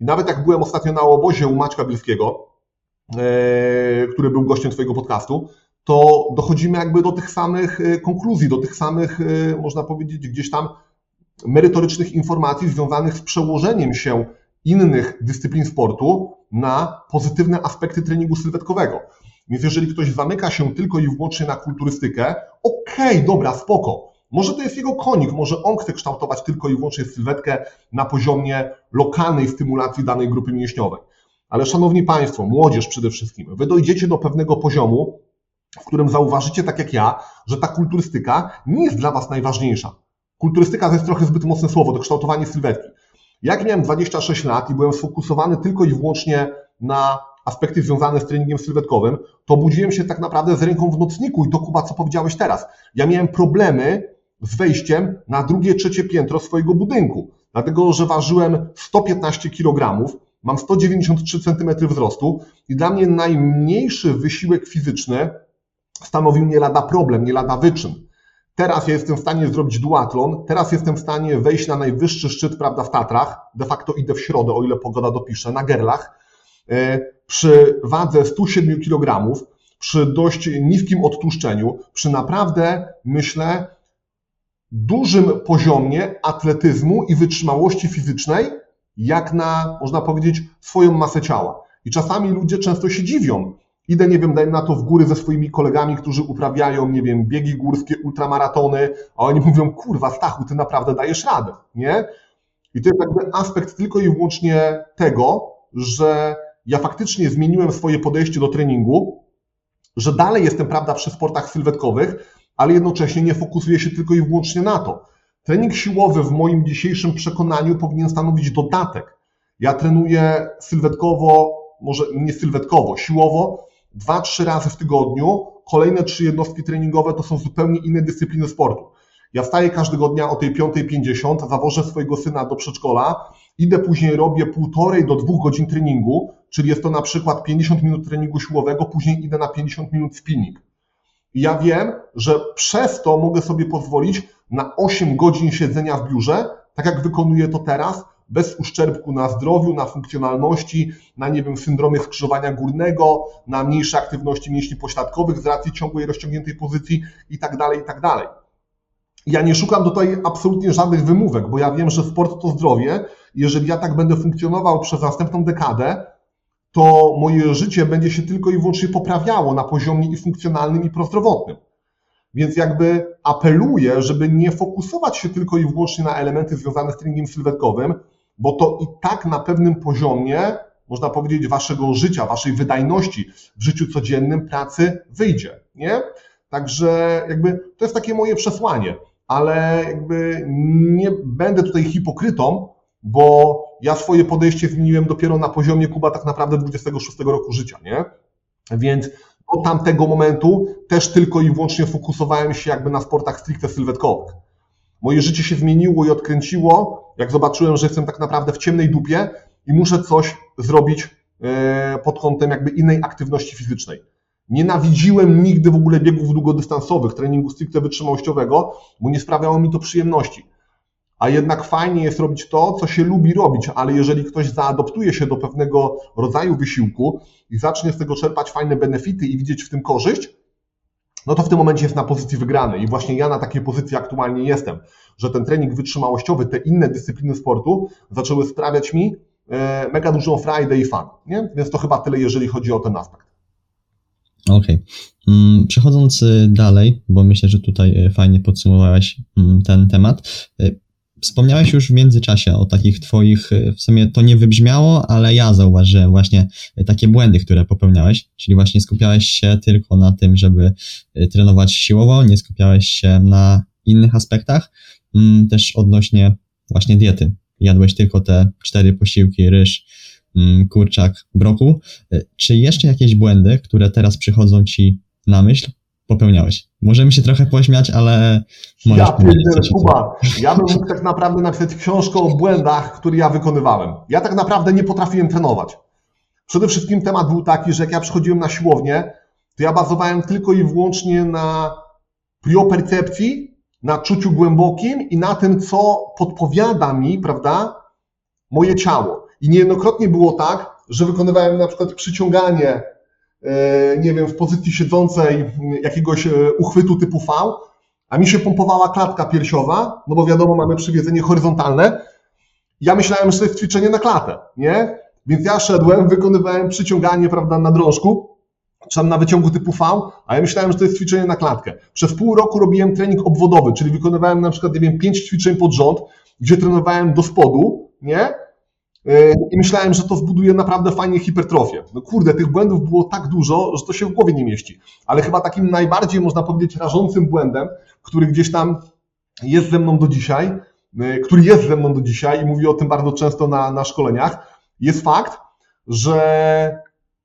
I nawet jak byłem ostatnio na obozie u Maćka Bielskiego, E, który był gościem Twojego podcastu, to dochodzimy jakby do tych samych e, konkluzji, do tych samych, e, można powiedzieć, gdzieś tam merytorycznych informacji związanych z przełożeniem się innych dyscyplin sportu na pozytywne aspekty treningu sylwetkowego. Więc jeżeli ktoś zamyka się tylko i wyłącznie na kulturystykę, okej, okay, dobra, spoko. Może to jest jego konik, może on chce kształtować tylko i wyłącznie sylwetkę na poziomie lokalnej stymulacji danej grupy mięśniowej. Ale szanowni Państwo, młodzież przede wszystkim, wy dojdziecie do pewnego poziomu, w którym zauważycie, tak jak ja, że ta kulturystyka nie jest dla Was najważniejsza. Kulturystyka to jest trochę zbyt mocne słowo, to kształtowanie sylwetki. Jak miałem 26 lat i byłem sfokusowany tylko i wyłącznie na aspekty związane z treningiem sylwetkowym, to budziłem się tak naprawdę z ręką w nocniku i to Kuba, co powiedziałeś teraz. Ja miałem problemy z wejściem na drugie, trzecie piętro swojego budynku, dlatego że ważyłem 115 kg, mam 193 cm wzrostu i dla mnie najmniejszy wysiłek fizyczny stanowił nie lada problem, nie lada wyczyn. Teraz ja jestem w stanie zrobić duatlon, teraz jestem w stanie wejść na najwyższy szczyt, prawda, w Tatrach, de facto idę w środę, o ile pogoda dopisze, na Gerlach, przy wadze 107 kg, przy dość niskim odtłuszczeniu, przy naprawdę, myślę, dużym poziomie atletyzmu i wytrzymałości fizycznej, jak na, można powiedzieć, swoją masę ciała. I czasami ludzie często się dziwią. Idę, nie wiem, dajmy na to w góry ze swoimi kolegami, którzy uprawiają, nie wiem, biegi górskie, ultramaratony, a oni mówią, kurwa, Stachu, ty naprawdę dajesz radę, nie? I to jest jakby aspekt tylko i wyłącznie tego, że ja faktycznie zmieniłem swoje podejście do treningu, że dalej jestem, prawda, przy sportach sylwetkowych, ale jednocześnie nie fokusuję się tylko i wyłącznie na to. Trening siłowy w moim dzisiejszym przekonaniu powinien stanowić dodatek. Ja trenuję sylwetkowo, może nie sylwetkowo, siłowo, dwa, trzy razy w tygodniu. Kolejne trzy jednostki treningowe to są zupełnie inne dyscypliny sportu. Ja wstaję każdego dnia o tej 5.50, zawożę swojego syna do przedszkola, idę później, robię półtorej do dwóch godzin treningu, czyli jest to na przykład 50 minut treningu siłowego, później idę na 50 minut spinning. Ja wiem, że przez to mogę sobie pozwolić na 8 godzin siedzenia w biurze, tak jak wykonuję to teraz, bez uszczerbku na zdrowiu, na funkcjonalności, na nie wiem, syndromie skrzyżowania górnego, na mniejszej aktywności mięśni pośladkowych z racji ciągłej rozciągniętej pozycji i tak dalej, i tak dalej. Ja nie szukam tutaj absolutnie żadnych wymówek, bo ja wiem, że sport to zdrowie. Jeżeli ja tak będę funkcjonował przez następną dekadę, to moje życie będzie się tylko i wyłącznie poprawiało na poziomie i funkcjonalnym, i prozdrowotnym. Więc jakby apeluję, żeby nie fokusować się tylko i wyłącznie na elementy związane z treningiem sylwetkowym, bo to i tak na pewnym poziomie, można powiedzieć, waszego życia, waszej wydajności w życiu codziennym, pracy wyjdzie, nie? Także jakby to jest takie moje przesłanie, ale jakby nie będę tutaj hipokrytą, bo ja swoje podejście zmieniłem dopiero na poziomie Kuba tak naprawdę 26 roku życia, nie? Więc od tamtego momentu też tylko i wyłącznie fokusowałem się jakby na sportach stricte sylwetkowych. Moje życie się zmieniło i odkręciło, jak zobaczyłem, że jestem tak naprawdę w ciemnej dupie i muszę coś zrobić e, pod kątem jakby innej aktywności fizycznej. Nienawidziłem nigdy w ogóle biegów długodystansowych, treningu stricte wytrzymałościowego, bo nie sprawiało mi to przyjemności. A jednak fajnie jest robić to, co się lubi robić, ale jeżeli ktoś zaadoptuje się do pewnego rodzaju wysiłku i zacznie z tego czerpać fajne benefity i widzieć w tym korzyść, no to w tym momencie jest na pozycji wygranej. I właśnie ja na takiej pozycji aktualnie jestem, że ten trening wytrzymałościowy, te inne dyscypliny sportu zaczęły sprawiać mi e, mega dużą frajdę i fan. Nie? Więc to chyba tyle, jeżeli chodzi o ten aspekt. Okej. Okay. Mm, przechodząc y, dalej, bo myślę, że tutaj y, fajnie podsumowałeś mm, ten temat. Wspomniałeś już w międzyczasie o takich Twoich, w sumie to nie wybrzmiało, ale ja zauważyłem właśnie takie błędy, które popełniałeś, czyli właśnie skupiałeś się tylko na tym, żeby trenować siłowo, nie skupiałeś się na innych aspektach, mm, też odnośnie właśnie diety. Jadłeś tylko te cztery posiłki, ryż, Mm, kurczak, broku. Czy jeszcze jakieś błędy, które teraz przychodzą ci na myśl, popełniałeś? Możemy się trochę pośmiać, ale możesz ja powiedzieć Kuba, ja bym mógł tak naprawdę napisać książkę o błędach, które ja wykonywałem. Ja tak naprawdę nie potrafiłem trenować. Przede wszystkim temat był taki, że jak ja przychodziłem na siłownię, to ja bazowałem tylko i wyłącznie na priopercepcji, na czuciu głębokim i na tym, co podpowiada mi, prawda, moje ciało. I niejednokrotnie było tak, że wykonywałem na przykład przyciąganie, nie wiem, w pozycji siedzącej jakiegoś e, uchwytu typu V, a mi się pompowała klatka piersiowa, no bo wiadomo, mamy przywiedzenie horyzontalne. Ja myślałem, że to jest ćwiczenie na klatę, nie? Więc ja szedłem, wykonywałem przyciąganie, prawda, na drążku, czy tam na wyciągu typu V, a ja myślałem, że to jest ćwiczenie na klatkę. Przez pół roku robiłem trening obwodowy, czyli wykonywałem na przykład, nie wiem, pięć ćwiczeń pod rząd, gdzie trenowałem do spodu, nie? E, i myślałem, że to zbuduje naprawdę fajnie hipertrofię. No kurde, tych błędów było tak dużo, że to się w głowie nie mieści. Ale chyba takim najbardziej, można powiedzieć, rażącym błędem, który gdzieś tam jest ze mną do dzisiaj, e, który jest ze mną do dzisiaj i mówię o tym bardzo często na, na szkoleniach, jest fakt, że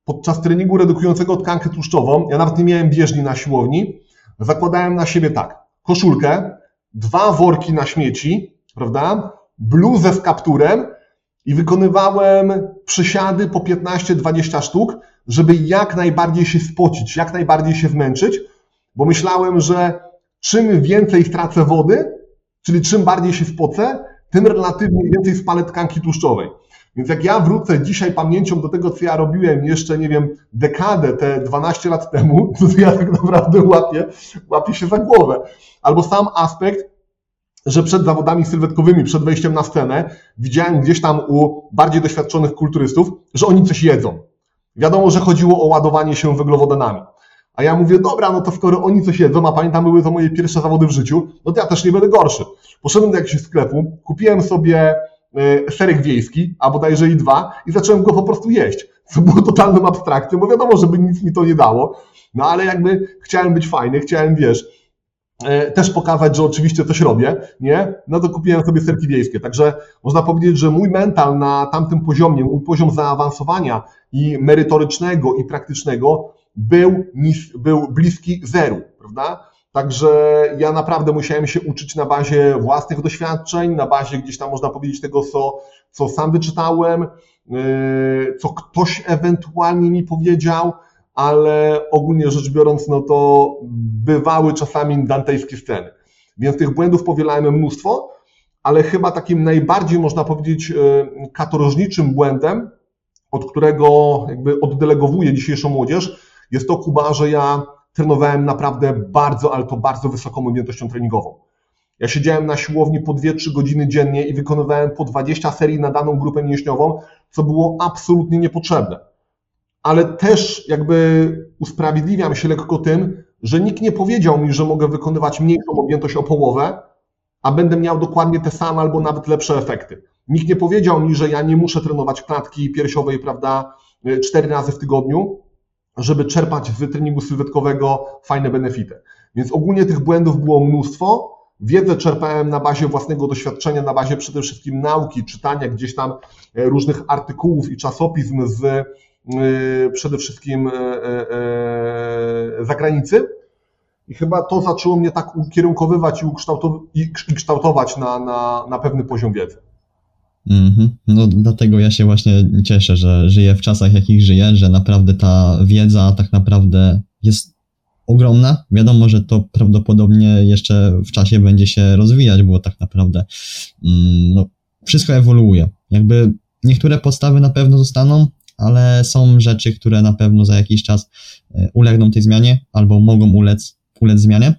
podczas treningu redukującego tkankę tłuszczową, ja nawet nie miałem bieżni na siłowni, zakładałem na siebie tak, koszulkę, dwa worki na śmieci, prawda, bluzę z kapturem i wykonywałem przysiady po 15-20 sztuk, żeby jak najbardziej się spocić, jak najbardziej się zmęczyć, bo myślałem, że czym więcej stracę wody, czyli czym bardziej się spocę, tym relatywnie więcej spalę tkanki tłuszczowej. Więc jak ja wrócę dzisiaj pamięcią do tego, co ja robiłem jeszcze, nie wiem, dekadę, te 12 lat temu, to ja tak naprawdę łapię, łapię się za głowę. Albo sam aspekt, że przed zawodami sylwetkowymi, przed wejściem na scenę, widziałem gdzieś tam u bardziej doświadczonych kulturystów, że oni coś jedzą. Wiadomo, że chodziło o ładowanie się węglowodanami. A ja mówię, dobra, no to skoro oni coś jedzą, a pamiętam, były to moje pierwsze zawody w życiu, no to ja też nie będę gorszy. Poszedłem do jakiegoś sklepu, kupiłem sobie e, serek wiejski, a bodajże i dwa, i zacząłem go po prostu jeść. Co było totalną abstrakcją, bo wiadomo, żeby nic mi to nie dało. No ale jakby chciałem być fajny, chciałem, wiesz, też pokazać, że oczywiście coś robię, nie? No to kupiłem sobie serki wiejskie. Także można powiedzieć, że mój mental na tamtym poziomie, mój poziom zaawansowania i merytorycznego i praktycznego był, był bliski zeru, prawda? Także ja naprawdę musiałem się uczyć na bazie własnych doświadczeń, na bazie gdzieś tam można powiedzieć tego, co, co sam wyczytałem, e, co ktoś ewentualnie mi powiedział, ale ogólnie rzecz biorąc, no to bywały czasami dantejskie sceny. Więc tych błędów powielałem mnóstwo, ale chyba takim najbardziej, można powiedzieć, e, katorżniczym błędem, od którego jakby oddelegowuję dzisiejszą młodzież, jest to, Kuba, że ja trenowałem naprawdę bardzo, ale to bardzo wysoką objętością treningową. Ja siedziałem na siłowni po 2-3 godziny dziennie i wykonywałem po 20 serii na daną grupę mięśniową, co było absolutnie niepotrzebne ale też jakby usprawiedliwiam się lekko tym, że nikt nie powiedział mi, że mogę wykonywać mniejszą objętość o połowę, a będę miał dokładnie te same albo nawet lepsze efekty. Nikt nie powiedział mi, że ja nie muszę trenować klatki piersiowej, prawda, cztery razy w tygodniu, żeby czerpać z treningu sylwetkowego fajne benefity. Więc ogólnie tych błędów było mnóstwo. Wiedzę czerpałem na bazie własnego doświadczenia, na bazie przede wszystkim nauki, czytania gdzieś tam e, różnych artykułów i czasopism z przede wszystkim y, y, zagranicy. I chyba to zaczęło mnie tak ukierunkowywać i, kształtować na, na, na pewny poziom wiedzy. Mhm. No dlatego ja się właśnie cieszę, że żyję w czasach, jakich żyję, że naprawdę ta wiedza tak naprawdę jest ogromna. Wiadomo, że to prawdopodobnie jeszcze w czasie będzie się rozwijać, bo tak naprawdę mm, no, wszystko ewoluuje. Jakby niektóre podstawy na pewno zostaną, ale są rzeczy, które na pewno za jakiś czas e, ulegną tej zmianie albo mogą ulec, ulec zmianie.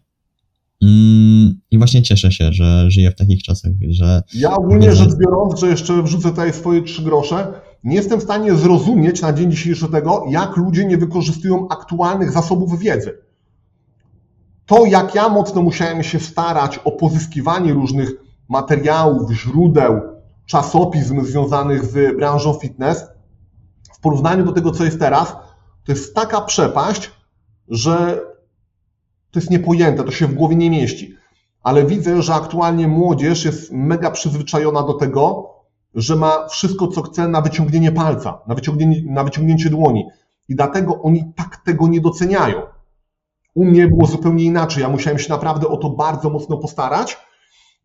Mm, I właśnie cieszę się, że żyję w takich czasach, że. Ja ogólnie rzecz biorąc, że jeszcze wrzucę tutaj swoje trzy grosze, nie jestem w stanie zrozumieć na dzień dzisiejszy tego, jak ludzie nie wykorzystują aktualnych zasobów wiedzy. To, jak ja mocno musiałem się starać o pozyskiwanie różnych materiałów, źródeł, czasopism związanych z branżą fitness, porównaniu do tego, co jest teraz, to jest taka przepaść, że to jest niepojęte, to się w głowie nie mieści. Ale widzę, że aktualnie młodzież jest mega przyzwyczajona do tego, że ma wszystko, co chce na wyciągnięcie palca, na wyciągnięcie, na wyciągnięcie dłoni. I dlatego oni tak tego nie doceniają. U mnie było zupełnie inaczej. Ja musiałem się naprawdę o to bardzo mocno postarać.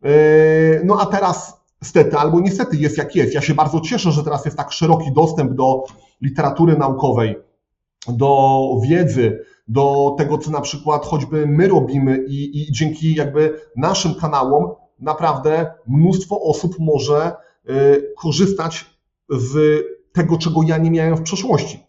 Yy, no a teraz stety albo niestety jest jak jest. Ja się bardzo cieszę, że teraz jest tak szeroki dostęp do literatury naukowej, do wiedzy, do tego, co na przykład choćby my robimy i, i dzięki jakby naszym kanałom naprawdę mnóstwo osób może y, korzystać z tego, czego ja nie miałem w przeszłości.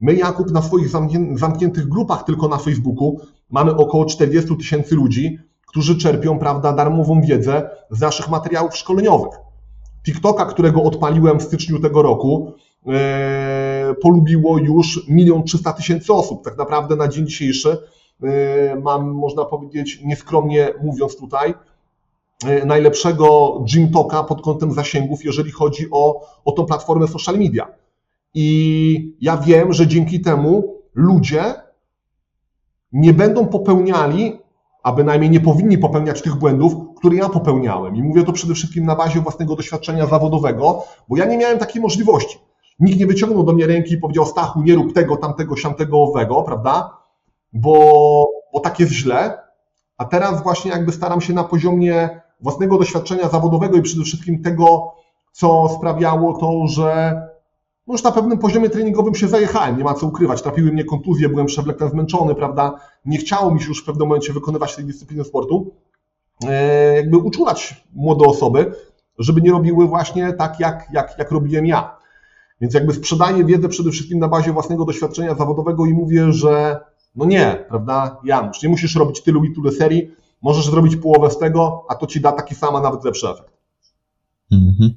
My, Jakub, na swoich zamkniętych grupach tylko na Facebooku mamy około 40 tysięcy ludzi, którzy czerpią, prawda, darmową wiedzę z naszych materiałów szkoleniowych. TikToka, którego odpaliłem w styczniu tego roku, polubiło już milion trzysta tysięcy osób. Tak naprawdę na dzień dzisiejszy e, mam, można powiedzieć, nieskromnie mówiąc tutaj, e, najlepszego Gym Talka pod kątem zasięgów, jeżeli chodzi o, o tą platformę social media. I ja wiem, że dzięki temu ludzie nie będą popełniali, a bynajmniej nie powinni popełniać tych błędów, które ja popełniałem. I mówię to przede wszystkim na bazie własnego doświadczenia zawodowego, bo ja nie miałem takiej możliwości. Nikt nie wyciągnął do mnie ręki i powiedział, Stachu, nie rób tego, tamtego, siamtego, owego, prawda? Bo, bo tak jest źle. A teraz właśnie jakby staram się na poziomie własnego doświadczenia zawodowego i przede wszystkim tego, co sprawiało to, że no już na pewnym poziomie treningowym się zajechałem, nie ma co ukrywać. Trapiły mnie kontuzje, byłem przewlekle zmęczony, prawda? Nie chciało mi się już w pewnym momencie wykonywać tej dyscypliny sportu. E, jakby uczulać młode osoby, żeby nie robiły właśnie tak, jak, jak, jak robiłem ja. Więc jakby sprzedaję wiedzę przede wszystkim na bazie własnego doświadczenia zawodowego i mówię, że no nie, prawda, Janusz, nie musisz robić tylu i tylu serii, możesz zrobić połowę z tego, a to ci da taki sam, a nawet lepszy efekt. Mhm.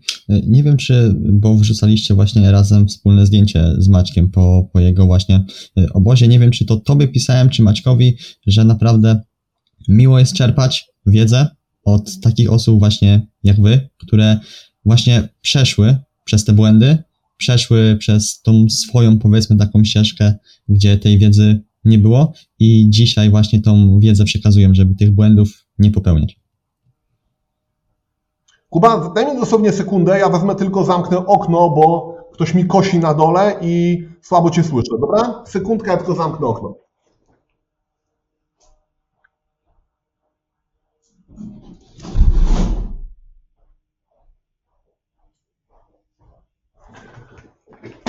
Nie wiem, czy, bo wrzucaliście właśnie razem wspólne zdjęcie z Maćkiem po, po jego właśnie e, obozie. Nie wiem, czy to tobie pisałem, czy Maćkowi, że naprawdę miło jest czerpać wiedzę od takich osób właśnie jak wy, które właśnie przeszły przez te błędy, przeszły przez tą swoją, powiedzmy, taką ścieżkę, gdzie tej wiedzy nie było i dzisiaj właśnie tą wiedzę przekazuję, żeby tych błędów nie popełniać. Kuba, daj mi dosłownie sekundę, ja wezmę tylko, zamknę okno, bo ktoś mi kosi na dole i słabo Cię słyszę, dobra? Sekundkę, ja tylko zamknę okno.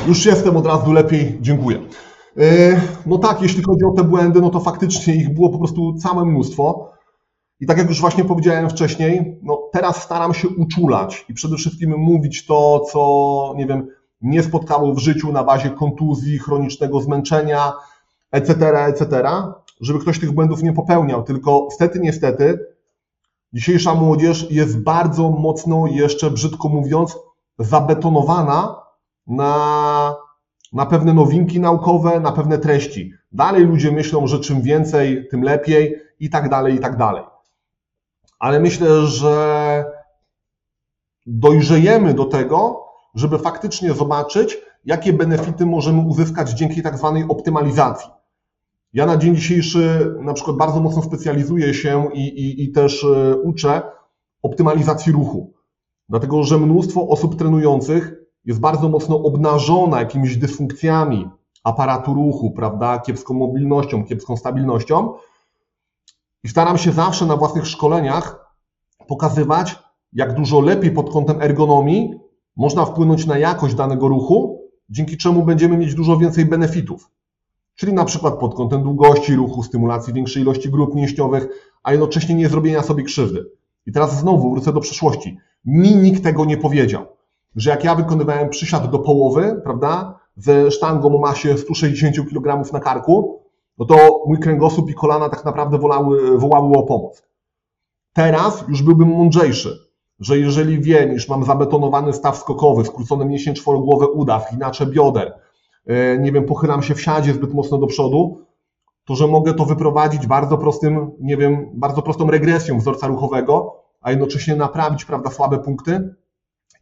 Już jestem od razu lepiej, dziękuję. E, no tak, jeśli chodzi o te błędy, no to faktycznie ich było po prostu całe mnóstwo. I tak jak już właśnie powiedziałem wcześniej, no teraz staram się uczulać i przede wszystkim mówić to, co, nie wiem, nie spotkało w życiu na bazie kontuzji, chronicznego zmęczenia, etc., etc., żeby ktoś tych błędów nie popełniał. Tylko stety, niestety, dzisiejsza młodzież jest bardzo mocno, jeszcze brzydko mówiąc, zabetonowana na, na pewne nowinki naukowe, na pewne treści. Dalej ludzie myślą, że czym więcej, tym lepiej i tak dalej, i tak dalej ale myślę, że dojrzejemy do tego, żeby faktycznie zobaczyć, jakie benefity możemy uzyskać dzięki tak zwanej optymalizacji. Ja na dzień dzisiejszy na przykład bardzo mocno specjalizuję się i, i, i też e, uczę optymalizacji ruchu, dlatego że mnóstwo osób trenujących jest bardzo mocno obnażona jakimiś dysfunkcjami aparatu ruchu, prawda, kiepską mobilnością, kiepską stabilnością, i staram się zawsze na własnych szkoleniach pokazywać, jak dużo lepiej pod kątem ergonomii można wpłynąć na jakość danego ruchu, dzięki czemu będziemy mieć dużo więcej benefitów. Czyli na przykład pod kątem długości ruchu, stymulacji większej ilości grup mięśniowych, a jednocześnie nie zrobienia sobie krzywdy. I teraz znowu wrócę do przeszłości. Mi nikt tego nie powiedział, że jak ja wykonywałem przysiad do połowy, prawda, ze sztangą o masie 160 kg na karku, no to mój kręgosłup i kolana tak naprawdę wołały, wołały o pomoc. Teraz już byłbym mądrzejszy, że jeżeli wiem, iż mam zabetonowany staw skokowy, skrócony mięsień czworogłowy uda, inaczej bioder, e, nie wiem, pochylam się w siadzie zbyt mocno do przodu, to że mogę to wyprowadzić bardzo prostym, nie wiem, bardzo prostą regresją wzorca ruchowego, a jednocześnie naprawić, prawda, słabe punkty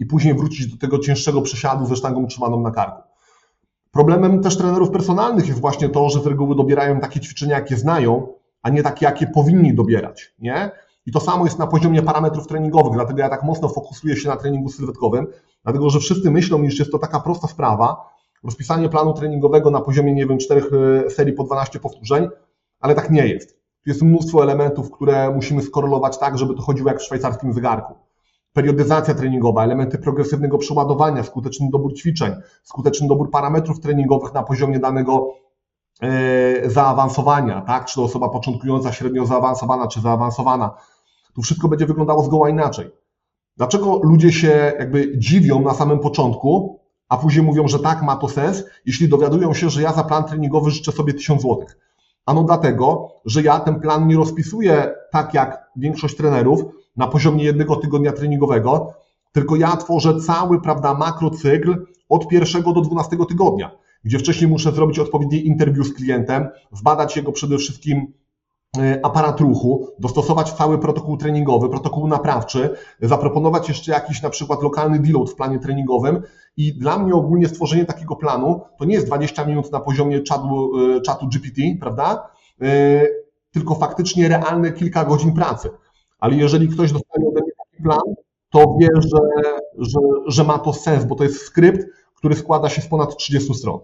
i później wrócić do tego cięższego przesiadu ze sztangą trzymaną na karku. Problemem też trenerów personalnych jest właśnie to, że z reguły dobierają takie ćwiczenia, jakie znają, a nie takie, jakie powinni dobierać, nie? I to samo jest na poziomie parametrów treningowych, dlatego ja tak mocno fokusuję się na treningu sylwetkowym, dlatego że wszyscy myślą, iż jest to taka prosta sprawa, rozpisanie planu treningowego na poziomie, nie wiem, czterech e, serii po 12 powtórzeń, ale tak nie jest. Tu jest mnóstwo elementów, które musimy skorelować tak, żeby to chodziło jak w szwajcarskim zegarku. Periodyzacja treningowa, elementy progresywnego przeładowania, skuteczny dobór ćwiczeń, skuteczny dobór parametrów treningowych na poziomie danego e, zaawansowania, tak? Czy to osoba początkująca, średnio zaawansowana, czy zaawansowana. Tu wszystko będzie wyglądało zgoła inaczej. Dlaczego ludzie się jakby dziwią na samym początku, a później mówią, że tak, ma to sens, jeśli dowiadują się, że ja za plan treningowy życzę sobie 1000 złotych? Ano dlatego, że ja ten plan nie rozpisuję tak jak większość trenerów na poziomie jednego tygodnia treningowego, tylko ja tworzę cały, prawda, makrocykl od pierwszego do dwunastego tygodnia, gdzie wcześniej muszę zrobić odpowiednie interwiu z klientem, zbadać jego przede wszystkim E, aparat ruchu, dostosować cały protokół treningowy, protokół naprawczy, zaproponować jeszcze jakiś na przykład lokalny deload w planie treningowym i dla mnie ogólnie stworzenie takiego planu to nie jest 20 minut na poziomie czatu, e, czatu GPT, prawda? E, tylko faktycznie realne kilka godzin pracy. Ale jeżeli ktoś dostanie ode mnie taki plan, to wie, że, że, że ma to sens, bo to jest skrypt, który składa się z ponad 30 stron.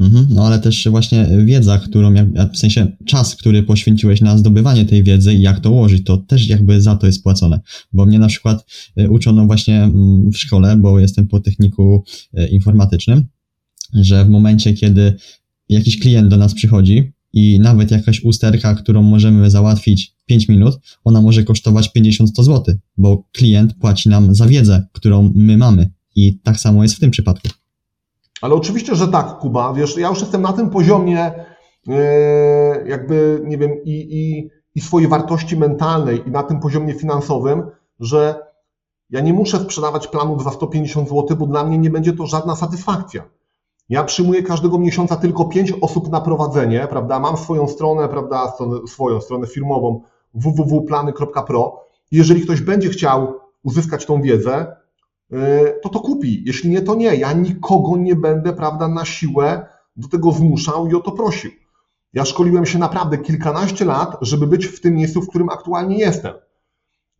Mhm, no ale też właśnie wiedza, którą, w sensie czas, który poświęciłeś na zdobywanie tej wiedzy i jak to ułożyć, to też jakby za to jest płacone. Bo mnie na przykład y, uczono właśnie mm, w szkole, bo jestem po techniku y, informatycznym, że w momencie, kiedy jakiś klient do nas przychodzi i nawet jakaś usterka, którą możemy załatwić 5 minut, ona może kosztować 50-100 zł, bo klient płaci nam za wiedzę, którą my mamy. I tak samo jest w tym przypadku. Ale oczywiście, że tak, Kuba. Wiesz, ja już jestem na tym poziomie, e, jakby, nie wiem, i, i, i swojej wartości mentalnej, i na tym poziomie finansowym, że ja nie muszę sprzedawać planów za 150 zł, bo dla mnie nie będzie to żadna satysfakcja. Ja przyjmuję każdego miesiąca tylko 5 osób na prowadzenie, prawda? Mam swoją stronę, prawda, swoją stronę firmową www.plany.pro. Jeżeli ktoś będzie chciał uzyskać tą wiedzę, E, to to kupi. Jeśli nie, to nie. Ja nikogo nie będę, prawda, na siłę do tego zmuszał i o to prosił. Ja szkoliłem się naprawdę kilkanaście lat, żeby być w tym miejscu, w którym aktualnie jestem.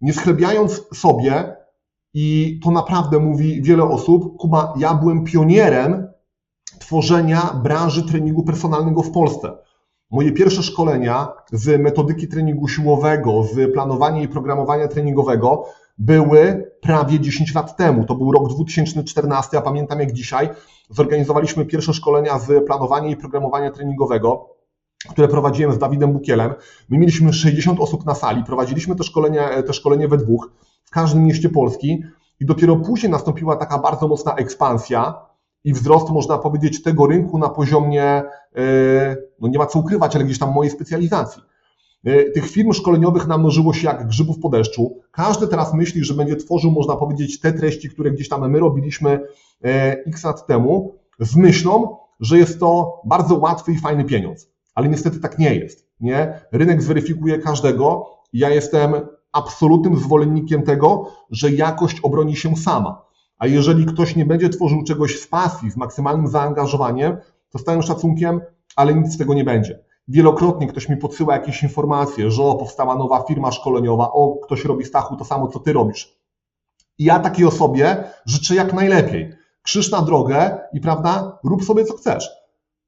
Nie schlebiając sobie, i to naprawdę mówi wiele osób, Kuba, ja byłem pionierem tworzenia branży treningu personalnego w Polsce. Moje pierwsze szkolenia z metodyki treningu siłowego, z planowania i programowania treningowego były prawie 10 lat temu. To był rok 2014, ja pamiętam jak dzisiaj. Zorganizowaliśmy pierwsze szkolenia z planowania i programowania treningowego, które prowadziłem z Dawidem Bukielem. My mieliśmy 60 osób na sali, prowadziliśmy te szkolenie, te szkolenie we dwóch w każdym mieście Polski i dopiero później nastąpiła taka bardzo mocna ekspansja i wzrost, można powiedzieć, tego rynku na poziomie, e, no nie ma co ukrywać, ale gdzieś tam mojej specjalizacji. E, tych firm szkoleniowych namnożyło się jak grzybów po deszczu. Każdy teraz myśli, że będzie tworzył, można powiedzieć, te treści, które gdzieś tam my robiliśmy e, x lat temu, z myślą, że jest to bardzo łatwy i fajny pieniądz. Ale niestety tak nie jest. Nie? Rynek zweryfikuje każdego. Ja jestem absolutnym zwolennikiem tego, że jakość obroni się sama. A jeżeli ktoś nie będzie tworzył czegoś z pasji, z maksymalnym zaangażowaniem, to z całym szacunkiem, ale nic z tego nie będzie. Wielokrotnie ktoś mi podsyła jakieś informacje, że o, powstała nowa firma szkoleniowa, o, ktoś robi Stachu to samo, co ty robisz. I ja takiej osobie życzę jak najlepiej. Krzyż na drogę i prawda, rób sobie co chcesz.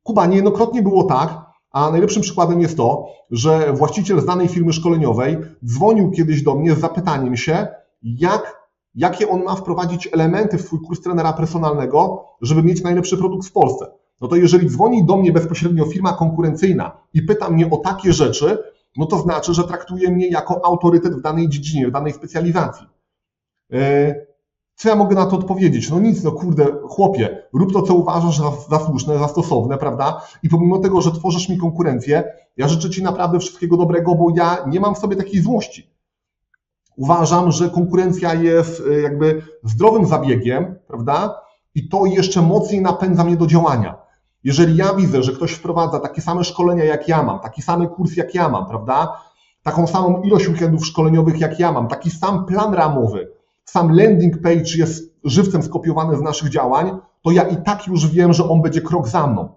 Kuba, niejednokrotnie było tak, a najlepszym przykładem jest to, że właściciel znanej firmy szkoleniowej dzwonił kiedyś do mnie z zapytaniem się, jak jakie on ma wprowadzić elementy w swój kurs trenera personalnego, żeby mieć najlepszy produkt w Polsce. No to jeżeli dzwoni do mnie bezpośrednio firma konkurencyjna i pyta mnie o takie rzeczy, no to znaczy, że traktuje mnie jako autorytet w danej dziedzinie, w danej specjalizacji. E, co ja mogę na to odpowiedzieć? No nic, no kurde, chłopie, rób to, co uważasz za, za słuszne, za stosowne, prawda? I pomimo tego, że tworzysz mi konkurencję, ja życzę Ci naprawdę wszystkiego dobrego, bo ja nie mam w sobie takiej złości. Uważam, że konkurencja jest e, jakby zdrowym zabiegiem, prawda? I to jeszcze mocniej napędza mnie do działania. Jeżeli ja widzę, że ktoś wprowadza takie same szkolenia jak ja mam, taki sam kurs jak ja mam, prawda? Taką samą ilość weekendów szkoleniowych jak ja mam, taki sam plan ramowy, sam landing page jest żywcem skopiowany z naszych działań, to ja i tak już wiem, że on będzie krok za mną.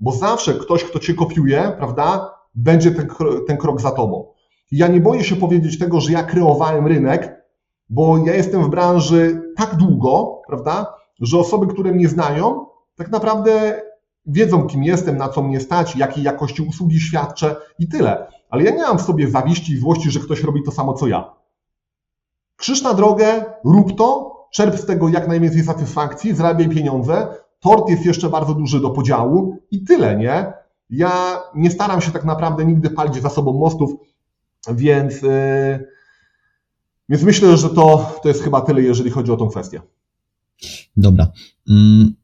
Bo zawsze ktoś, kto cię kopiuje, prawda, będzie ten, ten krok za tobą. Ja nie boję się powiedzieć tego, że ja kreowałem rynek, bo ja jestem w branży tak długo, prawda, że osoby, które mnie znają, tak naprawdę wiedzą, kim jestem, na co mnie stać, jakiej jakości usługi świadczę i tyle. Ale ja nie mam w sobie zawiści i złości, że ktoś robi to samo co ja. Krzyż na drogę, rób to, czerp z tego jak najwięcej satysfakcji, zarabiaj pieniądze, tort jest jeszcze bardzo duży do podziału i tyle, nie? Ja nie staram się tak naprawdę nigdy palić za sobą mostów, więc, yy, więc myślę, że to, to jest chyba tyle, jeżeli chodzi o tą kwestię. Dobra. Mm,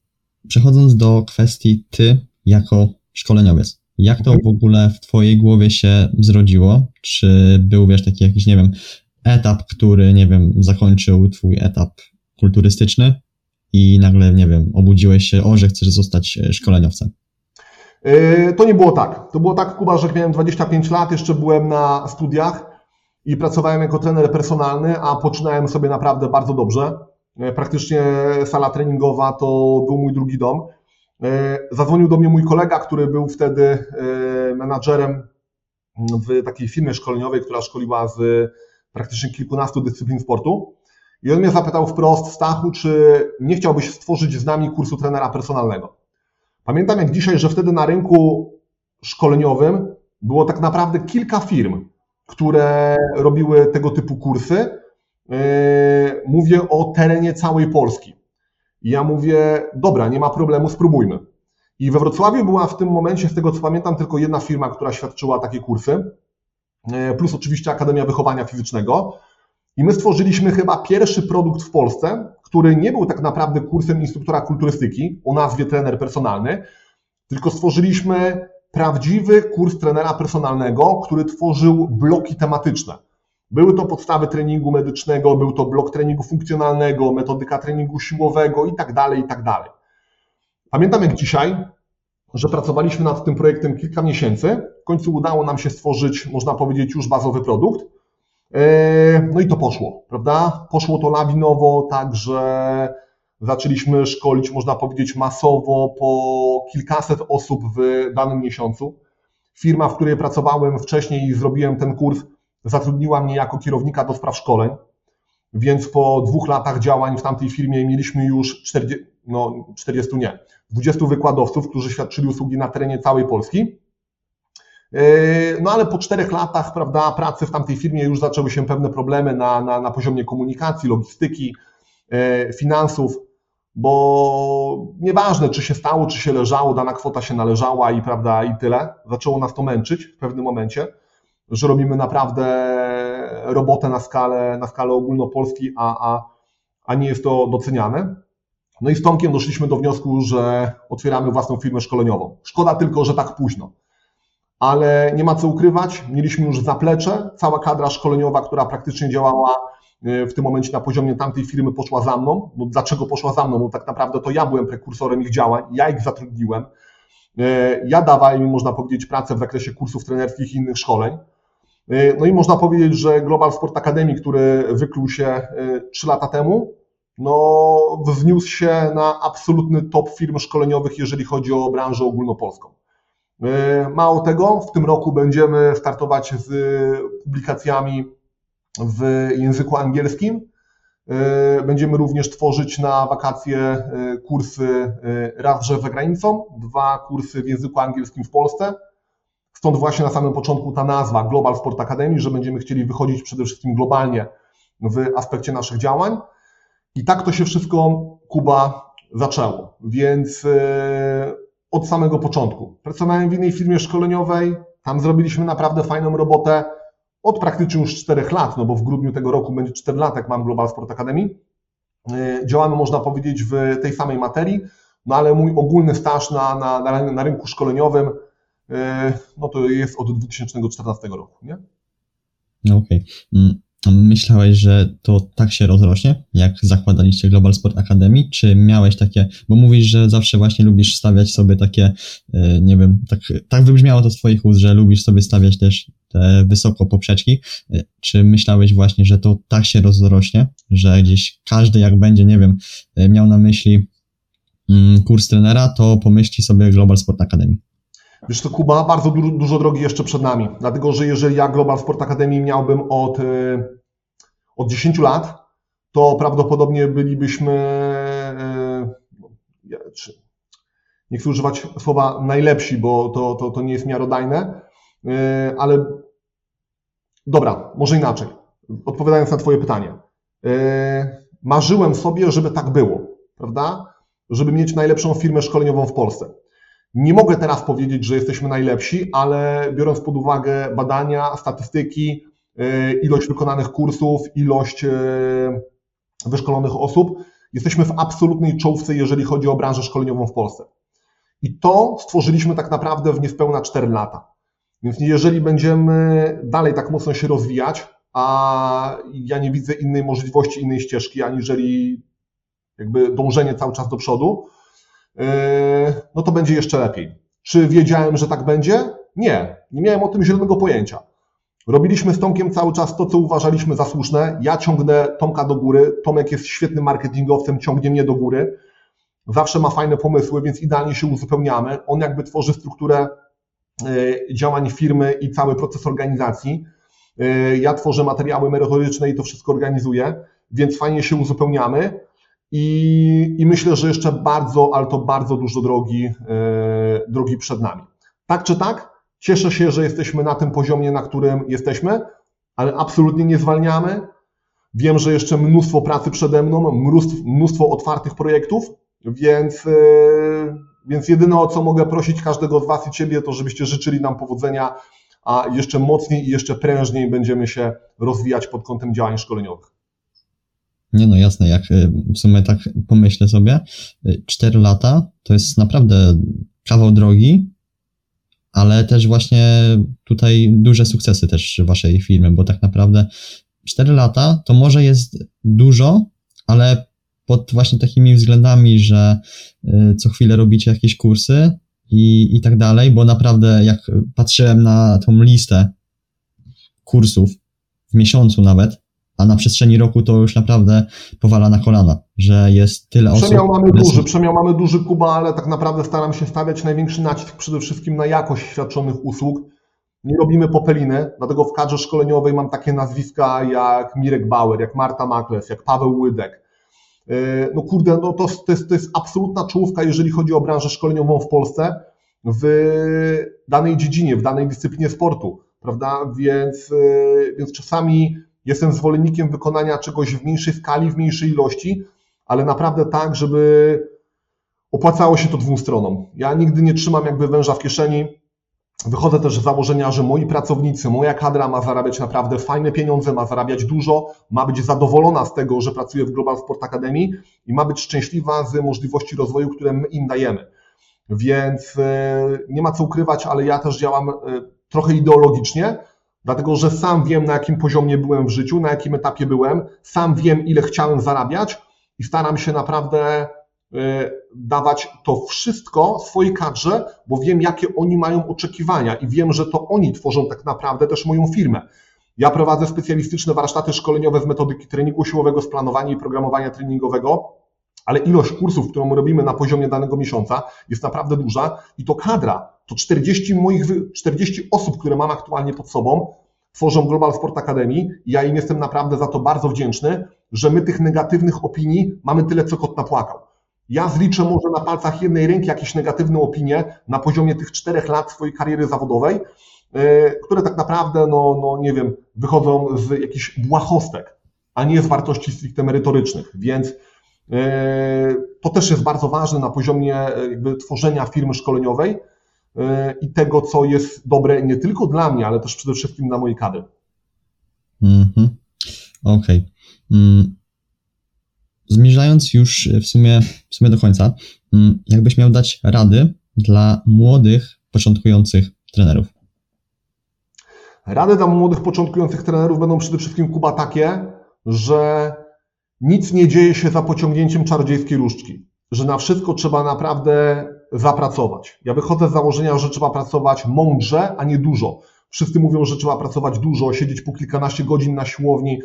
przechodząc do kwestii ty jako szkoleniowiec. Jak to w ogóle w twojej głowie się zrodziło? Czy był, wiesz, taki jakiś, nie wiem, etap, który, nie wiem, zakończył twój etap kulturystyczny i nagle, nie wiem, obudziłeś się, o, że chcesz zostać e, szkoleniowcem? E, to nie było tak. To było tak, Kuba, że miałem 25 lat, jeszcze byłem na studiach i pracowałem jako trener personalny, a poczynałem sobie naprawdę bardzo dobrze. E, praktycznie sala treningowa to był mój drugi dom. Zadzwonił do mnie mój kolega, który był wtedy menadżerem w takiej firmie szkoleniowej, która szkoliła z praktycznie kilkunastu dyscyplin sportu. I on mnie zapytał wprost, Stachu, czy nie chciałbyś stworzyć z nami kursu trenera personalnego. Pamiętam jak dzisiaj, że wtedy na rynku szkoleniowym było tak naprawdę kilka firm, które robiły tego typu kursy. Yy, mówię o terenie całej Polski. I ja mówię, dobra, nie ma problemu, spróbujmy. I we Wrocławiu była w tym momencie, z tego co pamiętam, tylko jedna firma, która świadczyła takie kursy. E, plus oczywiście Akademia Wychowania Fizycznego. I my stworzyliśmy chyba pierwszy produkt w Polsce, który nie był tak naprawdę kursem instruktora kulturystyki o nazwie trener personalny, tylko stworzyliśmy prawdziwy kurs trenera personalnego, który tworzył bloki tematyczne. Były to podstawy treningu medycznego, był to blok treningu funkcjonalnego, metodyka treningu siłowego i tak dalej, i tak dalej. Pamiętam jak dzisiaj, że pracowaliśmy nad tym projektem kilka miesięcy. W końcu udało nam się stworzyć, można powiedzieć, już bazowy produkt. E, no i to poszło, prawda? Poszło to lawinowo, tak że zaczęliśmy szkolić, można powiedzieć, masowo po kilkaset osób w danym miesiącu. Firma, w której pracowałem wcześniej i zrobiłem ten kurs, zatrudniła mnie jako kierownika do spraw szkoleń, więc po dwóch latach działań w tamtej firmie mieliśmy już 40, no 40 nie, 20 wykładowców, którzy świadczyli usługi na terenie całej Polski. E, no ale po czterech latach prawda, pracy w tamtej firmie już zaczęły się pewne problemy na, na, na poziomie komunikacji, logistyki, e, finansów, bo nieważne, czy się stało, czy się leżało, dana kwota się należała i, prawda, i tyle. Zaczęło nas to męczyć w pewnym momencie, że robimy naprawdę robotę na skalę, na skalę ogólnopolskiej, a, a, a nie jest to doceniane. No i z Tomkiem doszliśmy do wniosku, że otwieramy własną firmę szkoleniową. Szkoda tylko, że tak późno. Ale nie ma co ukrywać, mieliśmy już zaplecze, cała kadra szkoleniowa, która praktycznie działała e, w tym momencie na poziomie tamtej firmy poszła za mną. No dlaczego poszła za mną? Bo tak naprawdę to ja byłem prekursorem ich działań, ja ich zatrudniłem. E, ja dawałem im, można powiedzieć, pracę w zakresie kursów trenerskich i innych szkoleń. E, no i można powiedzieć, że Global Sport Academy, który wykluł się 3 lata temu, no, wzniósł się na absolutny top firm szkoleniowych, jeżeli chodzi o branżę ogólnopolską. E, mało tego, w tym roku będziemy startować z publikacjami w języku angielskim. E, będziemy również tworzyć na wakacje e, kursy raz, że za granicą, dwa kursy w języku angielskim w Polsce. Stąd właśnie na samym początku ta nazwa Global Sport Academy, że będziemy chcieli wychodzić przede wszystkim globalnie w aspekcie naszych działań. I tak to się wszystko, Kuba, zaczęło. Więc od samego początku. Pracowałem w innej firmie szkoleniowej, tam zrobiliśmy naprawdę fajną robotę od praktycznie już 4 lat, no bo w grudniu tego roku będzie 4 lat, jak mam Global Sport Academy. E, działamy, można powiedzieć, w tej samej materii, no ale mój ogólny staż na, na, na rynku szkoleniowym e, no to jest od 2014 roku, nie? No okej. Okay. Myślałeś, że to tak się rozrośnie, jak zakładaliście Global Sport Academy, czy miałeś takie, bo mówisz, że zawsze właśnie lubisz stawiać sobie takie, e, nie wiem, tak, tak wybrzmiało to z twoich ust, że lubisz sobie stawiać też te wysoko poprzeczki, e, czy myślałeś właśnie, że to tak się rozrośnie, że gdzieś każdy jak będzie, nie wiem, e, miał na myśli mm, kurs trenera, to pomyśli sobie Global Sport Academy? Wiesz to Kuba, bardzo dużo, dużo drogi jeszcze przed nami, dlatego że jeżeli ja Global Sport Academy miałbym od, e, od 10 lat, to prawdopodobnie bylibyśmy, e, nie chcę używać słowa najlepsi, bo to, to, to nie jest miarodajne, e, ale dobra, może inaczej, odpowiadając na Twoje pytanie. Marzyłem sobie, żeby tak było, prawda? Żeby mieć najlepszą firmę szkoleniową w Polsce. Nie mogę teraz powiedzieć, że jesteśmy najlepsi, ale biorąc pod uwagę badania, statystyki, e, ilość wykonanych kursów, ilość e, wyszkolonych osób, jesteśmy w absolutnej czołówce, jeżeli chodzi o branżę szkoleniową w Polsce. I to stworzyliśmy tak naprawdę w niespełna 4 lata. Więc jeżeli będziemy dalej tak mocno się rozwijać, a ja nie widzę innej możliwości, innej ścieżki, aniżeli jakby dążenie cały czas do przodu, no to będzie jeszcze lepiej. Czy wiedziałem, że tak będzie? Nie, nie miałem o tym zielonego pojęcia. Robiliśmy z Tomkiem cały czas to, co uważaliśmy za słuszne. Ja ciągnę Tomka do góry. Tomek jest świetnym marketingowcem, ciągnie mnie do góry. Zawsze ma fajne pomysły, więc idealnie się uzupełniamy. On jakby tworzy strukturę yy, działań firmy i cały proces organizacji. Yy, ja tworzę materiały merytoryczne i to wszystko organizuję, więc fajnie się uzupełniamy. I, I, myślę, że jeszcze bardzo, ale to bardzo dużo drogi, e, drogi przed nami. Tak czy tak, cieszę się, że jesteśmy na tym poziomie, na którym jesteśmy, ale absolutnie nie zwalniamy. Wiem, że jeszcze mnóstwo pracy przede mną, mnóstwo, mnóstwo otwartych projektów, więc, e, więc jedyne o co mogę prosić każdego z Was i Ciebie, to żebyście życzyli nam powodzenia, a jeszcze mocniej i jeszcze prężniej będziemy się rozwijać pod kątem działań szkoleniowych. Nie no, jasne, jak y, w sumie tak pomyślę sobie, 4 y, lata to jest naprawdę kawał drogi, ale też właśnie tutaj duże sukcesy też waszej firmy, bo tak naprawdę 4 lata to może jest dużo, ale pod właśnie takimi względami, że y, co chwilę robicie jakieś kursy i, i tak dalej, bo naprawdę jak patrzyłem na tą listę kursów w miesiącu nawet, a na przestrzeni roku to już naprawdę powala na kolana, że jest tyle osób. Przemiał mamy duży, przemiał mamy duży Kuba, ale tak naprawdę staram się stawiać największy nacisk przede wszystkim na jakość świadczonych usług. Nie robimy popeliny, dlatego w kadrze szkoleniowej mam takie nazwiska jak Mirek Bauer, jak Marta Makles, jak Paweł Łydek. E, no kurde, no to, to, jest, to jest absolutna czołówka, jeżeli chodzi o branżę szkoleniową w Polsce w danej dziedzinie, w danej dyscyplinie sportu, prawda? Więc, e, więc czasami Jestem zwolennikiem wykonania czegoś w mniejszej skali, w mniejszej ilości, ale naprawdę tak, żeby opłacało się to dwóm stronom. Ja nigdy nie trzymam jakby węża w kieszeni. Wychodzę też z założenia, że moi pracownicy, moja kadra ma zarabiać naprawdę fajne pieniądze, ma zarabiać dużo, ma być zadowolona z tego, że pracuje w Global Sport Academy i ma być szczęśliwa z możliwości rozwoju, które my im dajemy. Więc e, nie ma co ukrywać, ale ja też działam e, trochę ideologicznie, Dlatego, że sam wiem, na jakim poziomie byłem w życiu, na jakim etapie byłem, sam wiem, ile chciałem zarabiać i staram się naprawdę e, dawać to wszystko swojej kadrze, bo wiem, jakie oni mają oczekiwania i wiem, że to oni tworzą tak naprawdę też moją firmę. Ja prowadzę specjalistyczne warsztaty szkoleniowe z metodyki treningu siłowego, z planowania i programowania treningowego, ale ilość kursów, którą robimy na poziomie danego miesiąca jest naprawdę duża i to kadra, to 40 moich, 40 osób, które mam aktualnie pod sobą, tworzą Global Sport Academy ja im jestem naprawdę za to bardzo wdzięczny, że my tych negatywnych opinii mamy tyle, co kot napłakał. Ja zliczę może na palcach jednej ręki jakieś negatywne opinie na poziomie tych czterech lat swojej kariery zawodowej, e, które tak naprawdę, no, no nie wiem, wychodzą z jakichś błahostek. a nie z wartości stricte merytorycznych. Więc to też jest bardzo ważne na poziomie e, jakby tworzenia firmy szkoleniowej i tego, co jest dobre nie tylko dla mnie, ale też przede wszystkim dla mojej kadry. Mhm. Okej. Okay. Mm. Zmierzając już w sumie, w sumie do końca, mm, jakbyś miał dać rady dla młodych, początkujących trenerów? Rady dla młodych, początkujących trenerów będą przede wszystkim, Kuba, takie, że nic nie dzieje się za pociągnięciem czarodziejskiej różdżki, że na wszystko trzeba naprawdę zapracować. Ja wychodzę z założenia, że trzeba pracować mądrze, a nie dużo. Wszyscy mówią, że trzeba pracować dużo, siedzieć po kilkanaście godzin na siłowni.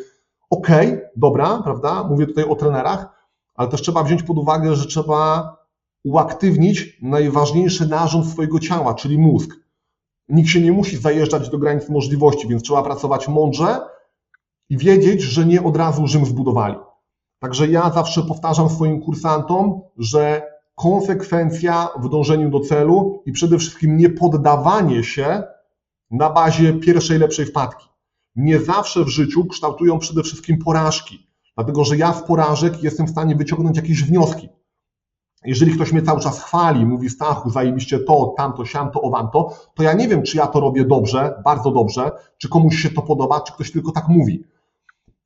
Okej, okay, dobra, prawda? Mówię tutaj o trenerach, ale też trzeba wziąć pod uwagę, że trzeba uaktywnić najważniejszy narząd swojego ciała, czyli mózg. Nikt się nie musi zajeżdżać do granic możliwości, więc trzeba pracować mądrze i wiedzieć, że nie od razu Rzym zbudowali. Także ja zawsze powtarzam swoim kursantom, że konsekwencja w dążeniu do celu i przede wszystkim nie poddawanie się na bazie pierwszej lepszej wpadki. Nie zawsze w życiu kształtują przede wszystkim porażki, dlatego że ja z porażek jestem w stanie wyciągnąć jakieś wnioski. Jeżeli ktoś mnie cały czas chwali, mówi Stachu, zajebiście to, tamto, siamto, owanto, to ja nie wiem, czy ja to robię dobrze, bardzo dobrze, czy komuś się to podoba, czy ktoś tylko tak mówi.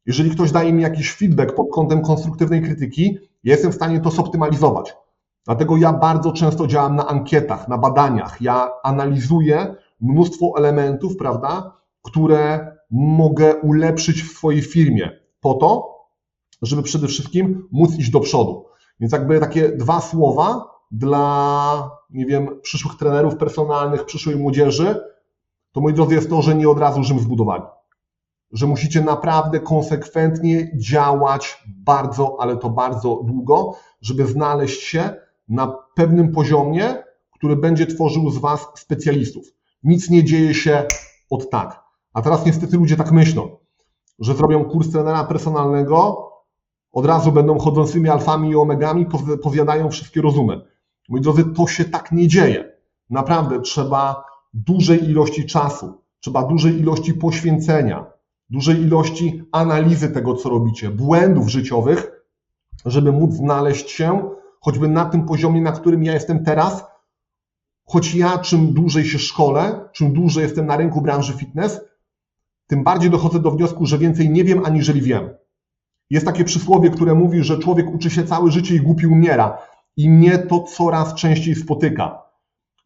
Jeżeli ktoś daje mi jakiś feedback pod kątem konstruktywnej krytyki, jestem w stanie to zoptymalizować. Dlatego ja bardzo często działam na ankietach, na badaniach. Ja analizuję mnóstwo elementów, prawda, które mogę ulepszyć w swojej firmie po to, żeby przede wszystkim móc iść do przodu. Więc jakby takie dwa słowa dla, nie wiem, przyszłych trenerów personalnych, przyszłej młodzieży, to moi drodzy jest to, że nie od razu Rzym zbudowali. Że musicie naprawdę konsekwentnie działać bardzo, ale to bardzo długo, żeby znaleźć się na pewnym poziomie, który będzie tworzył z Was specjalistów. Nic nie dzieje się od tak. A teraz niestety ludzie tak myślą, że zrobią kurs trenera personalnego, od razu będą chodzącymi alfami i omegami, powiadają wszystkie rozumy. Moi drodzy, to się tak nie dzieje. Naprawdę trzeba dużej ilości czasu, trzeba dużej ilości poświęcenia, dużej ilości analizy tego, co robicie, błędów życiowych, żeby móc znaleźć się choćby na tym poziomie, na którym ja jestem teraz, choć ja czym dłużej się szkole, czym dłużej jestem na rynku branży fitness, tym bardziej dochodzę do wniosku, że więcej nie wiem, aniżeli wiem. Jest takie przysłowie, które mówi, że człowiek uczy się całe życie i głupi umiera. I mnie to coraz częściej spotyka.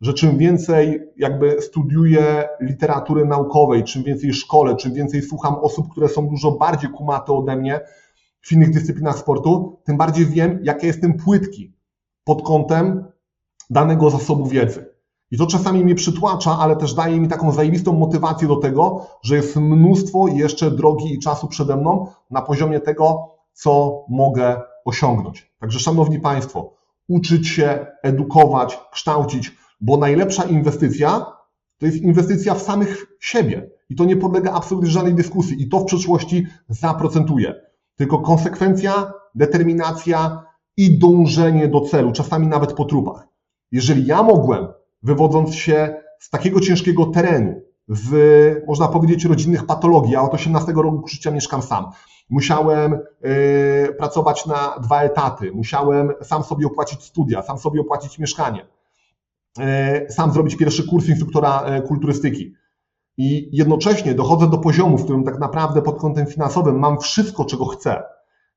Że czym więcej jakby studiuję literatury naukowej, czym więcej szkole, czym więcej słucham osób, które są dużo bardziej kumate ode mnie w innych dyscyplinach sportu, tym bardziej wiem, jakie jestem płytki pod kątem danego zasobu wiedzy. I to czasami mnie przytłacza, ale też daje mi taką zajebistą motywację do tego, że jest mnóstwo jeszcze drogi i czasu przede mną na poziomie tego, co mogę osiągnąć. Także, Szanowni Państwo, uczyć się, edukować, kształcić, bo najlepsza inwestycja to jest inwestycja w samych siebie. I to nie podlega absolutnie żadnej dyskusji. I to w przyszłości zaprocentuje. Tylko konsekwencja, determinacja i dążenie do celu, czasami nawet po trupach. Jeżeli ja mogłem wywodząc się z takiego ciężkiego terenu, z, można powiedzieć, rodzinnych patologii. Ja od 18 roku życia mieszkam sam. Musiałem y, pracować na dwa etaty, musiałem sam sobie opłacić studia, sam sobie opłacić mieszkanie, sam zrobić pierwszy kurs instruktora y, kulturystyki. I jednocześnie dochodzę do poziomu, w którym tak naprawdę pod kątem finansowym mam wszystko, czego chcę.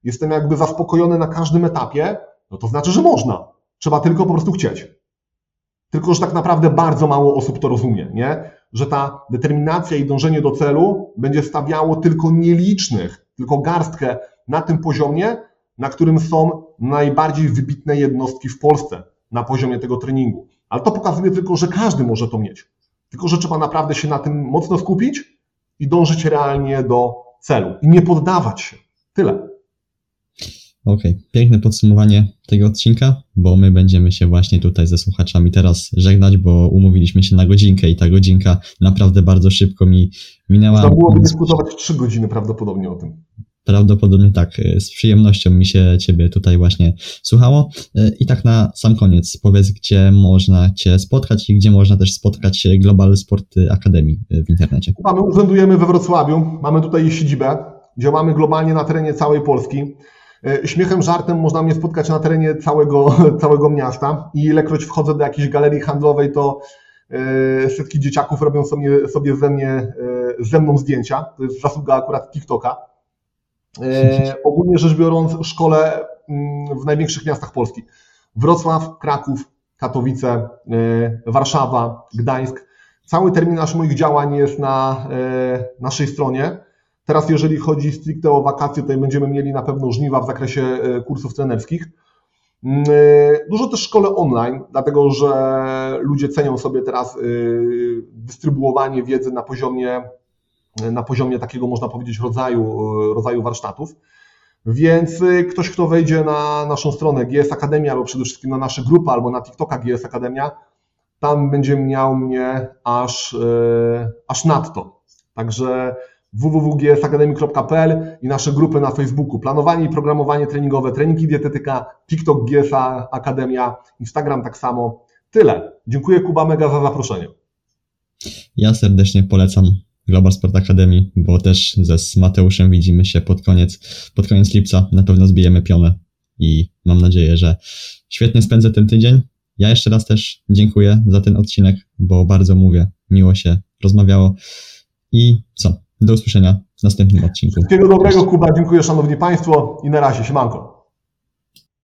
Jestem jakby zaspokojony na każdym etapie, no to znaczy, że można. Trzeba tylko po prostu chcieć. Tylko, że tak naprawdę bardzo mało osób to rozumie, nie? Że ta determinacja i dążenie do celu będzie stawiało tylko nielicznych, tylko garstkę na tym poziomie, na którym są najbardziej wybitne jednostki w Polsce na poziomie tego treningu. Ale to pokazuje tylko, że każdy może to mieć. Tylko, że trzeba naprawdę się na tym mocno skupić i dążyć realnie do celu i nie poddawać się. Tyle. Okej, okay. piękne podsumowanie tego odcinka, bo my będziemy się właśnie tutaj ze słuchaczami teraz żegnać, bo umówiliśmy się na godzinkę i ta godzinka naprawdę bardzo szybko mi minęła. Trzeba byłoby dyskutować trzy godziny prawdopodobnie o tym. Prawdopodobnie tak. Z przyjemnością mi się Ciebie tutaj właśnie słuchało. I tak na sam koniec, powiedz, gdzie można Cię spotkać i gdzie można też spotkać Global Sport Academy w internecie. Mamy, urzędujemy we Wrocławiu, mamy tutaj siedzibę działamy globalnie na terenie całej Polski. E, śmiechem, żartem można mnie spotkać na terenie całego, całego miasta i ilekroć wchodzę do jakiejś galerii handlowej, to e, setki dzieciaków robią sobie, sobie ze, mnie, e, ze mną zdjęcia. To jest zasługa akurat TikToka. Ogólnie rzecz biorąc, szkole mm, w największych miastach Polski. Wrocław, Kraków, Katowice, Warszawa, Gdańsk. Cały terminarz moich działań jest na naszej stronie. Teraz, jeżeli chodzi stricte o wakacje, tutaj będziemy mieli na pewno żniwa w zakresie e, kursów trenerskich. Mm, e, dużo też szkole online, dlatego że ludzie cenią sobie teraz e, dystrybuowanie wiedzy na poziomie, na poziomie takiego, można powiedzieć, rodzaju, rodzaju warsztatów. Więc ktoś, kto wejdzie na naszą stronę GS Akademia, albo przede wszystkim na nasze grupy, albo na TikToka GS Akademia, tam będzie miał mnie aż, aż nadto. Także www.gsacademy.pl i nasze grupy na Facebooku. Planowanie i programowanie treningowe, treningi dietetyka, TikTok GSA Akademia, Instagram tak samo. Tyle. Dziękuję Kuba mega za zaproszenie. Ja serdecznie polecam Global Sport Academy, bo też ze z Mateuszem widzimy się pod koniec, pod koniec lipca. Na pewno zbijemy pionę i mam nadzieję, że świetnie spędzę ten tydzień. Ja jeszcze raz też dziękuję za ten odcinek, bo bardzo mówię, miło się rozmawiało. I co? Do usłyszenia w następnym odcinku. Wszystkiego dobrego, Kuba. Dziękuję, Szanowni Państwo i na razie. Siemanko.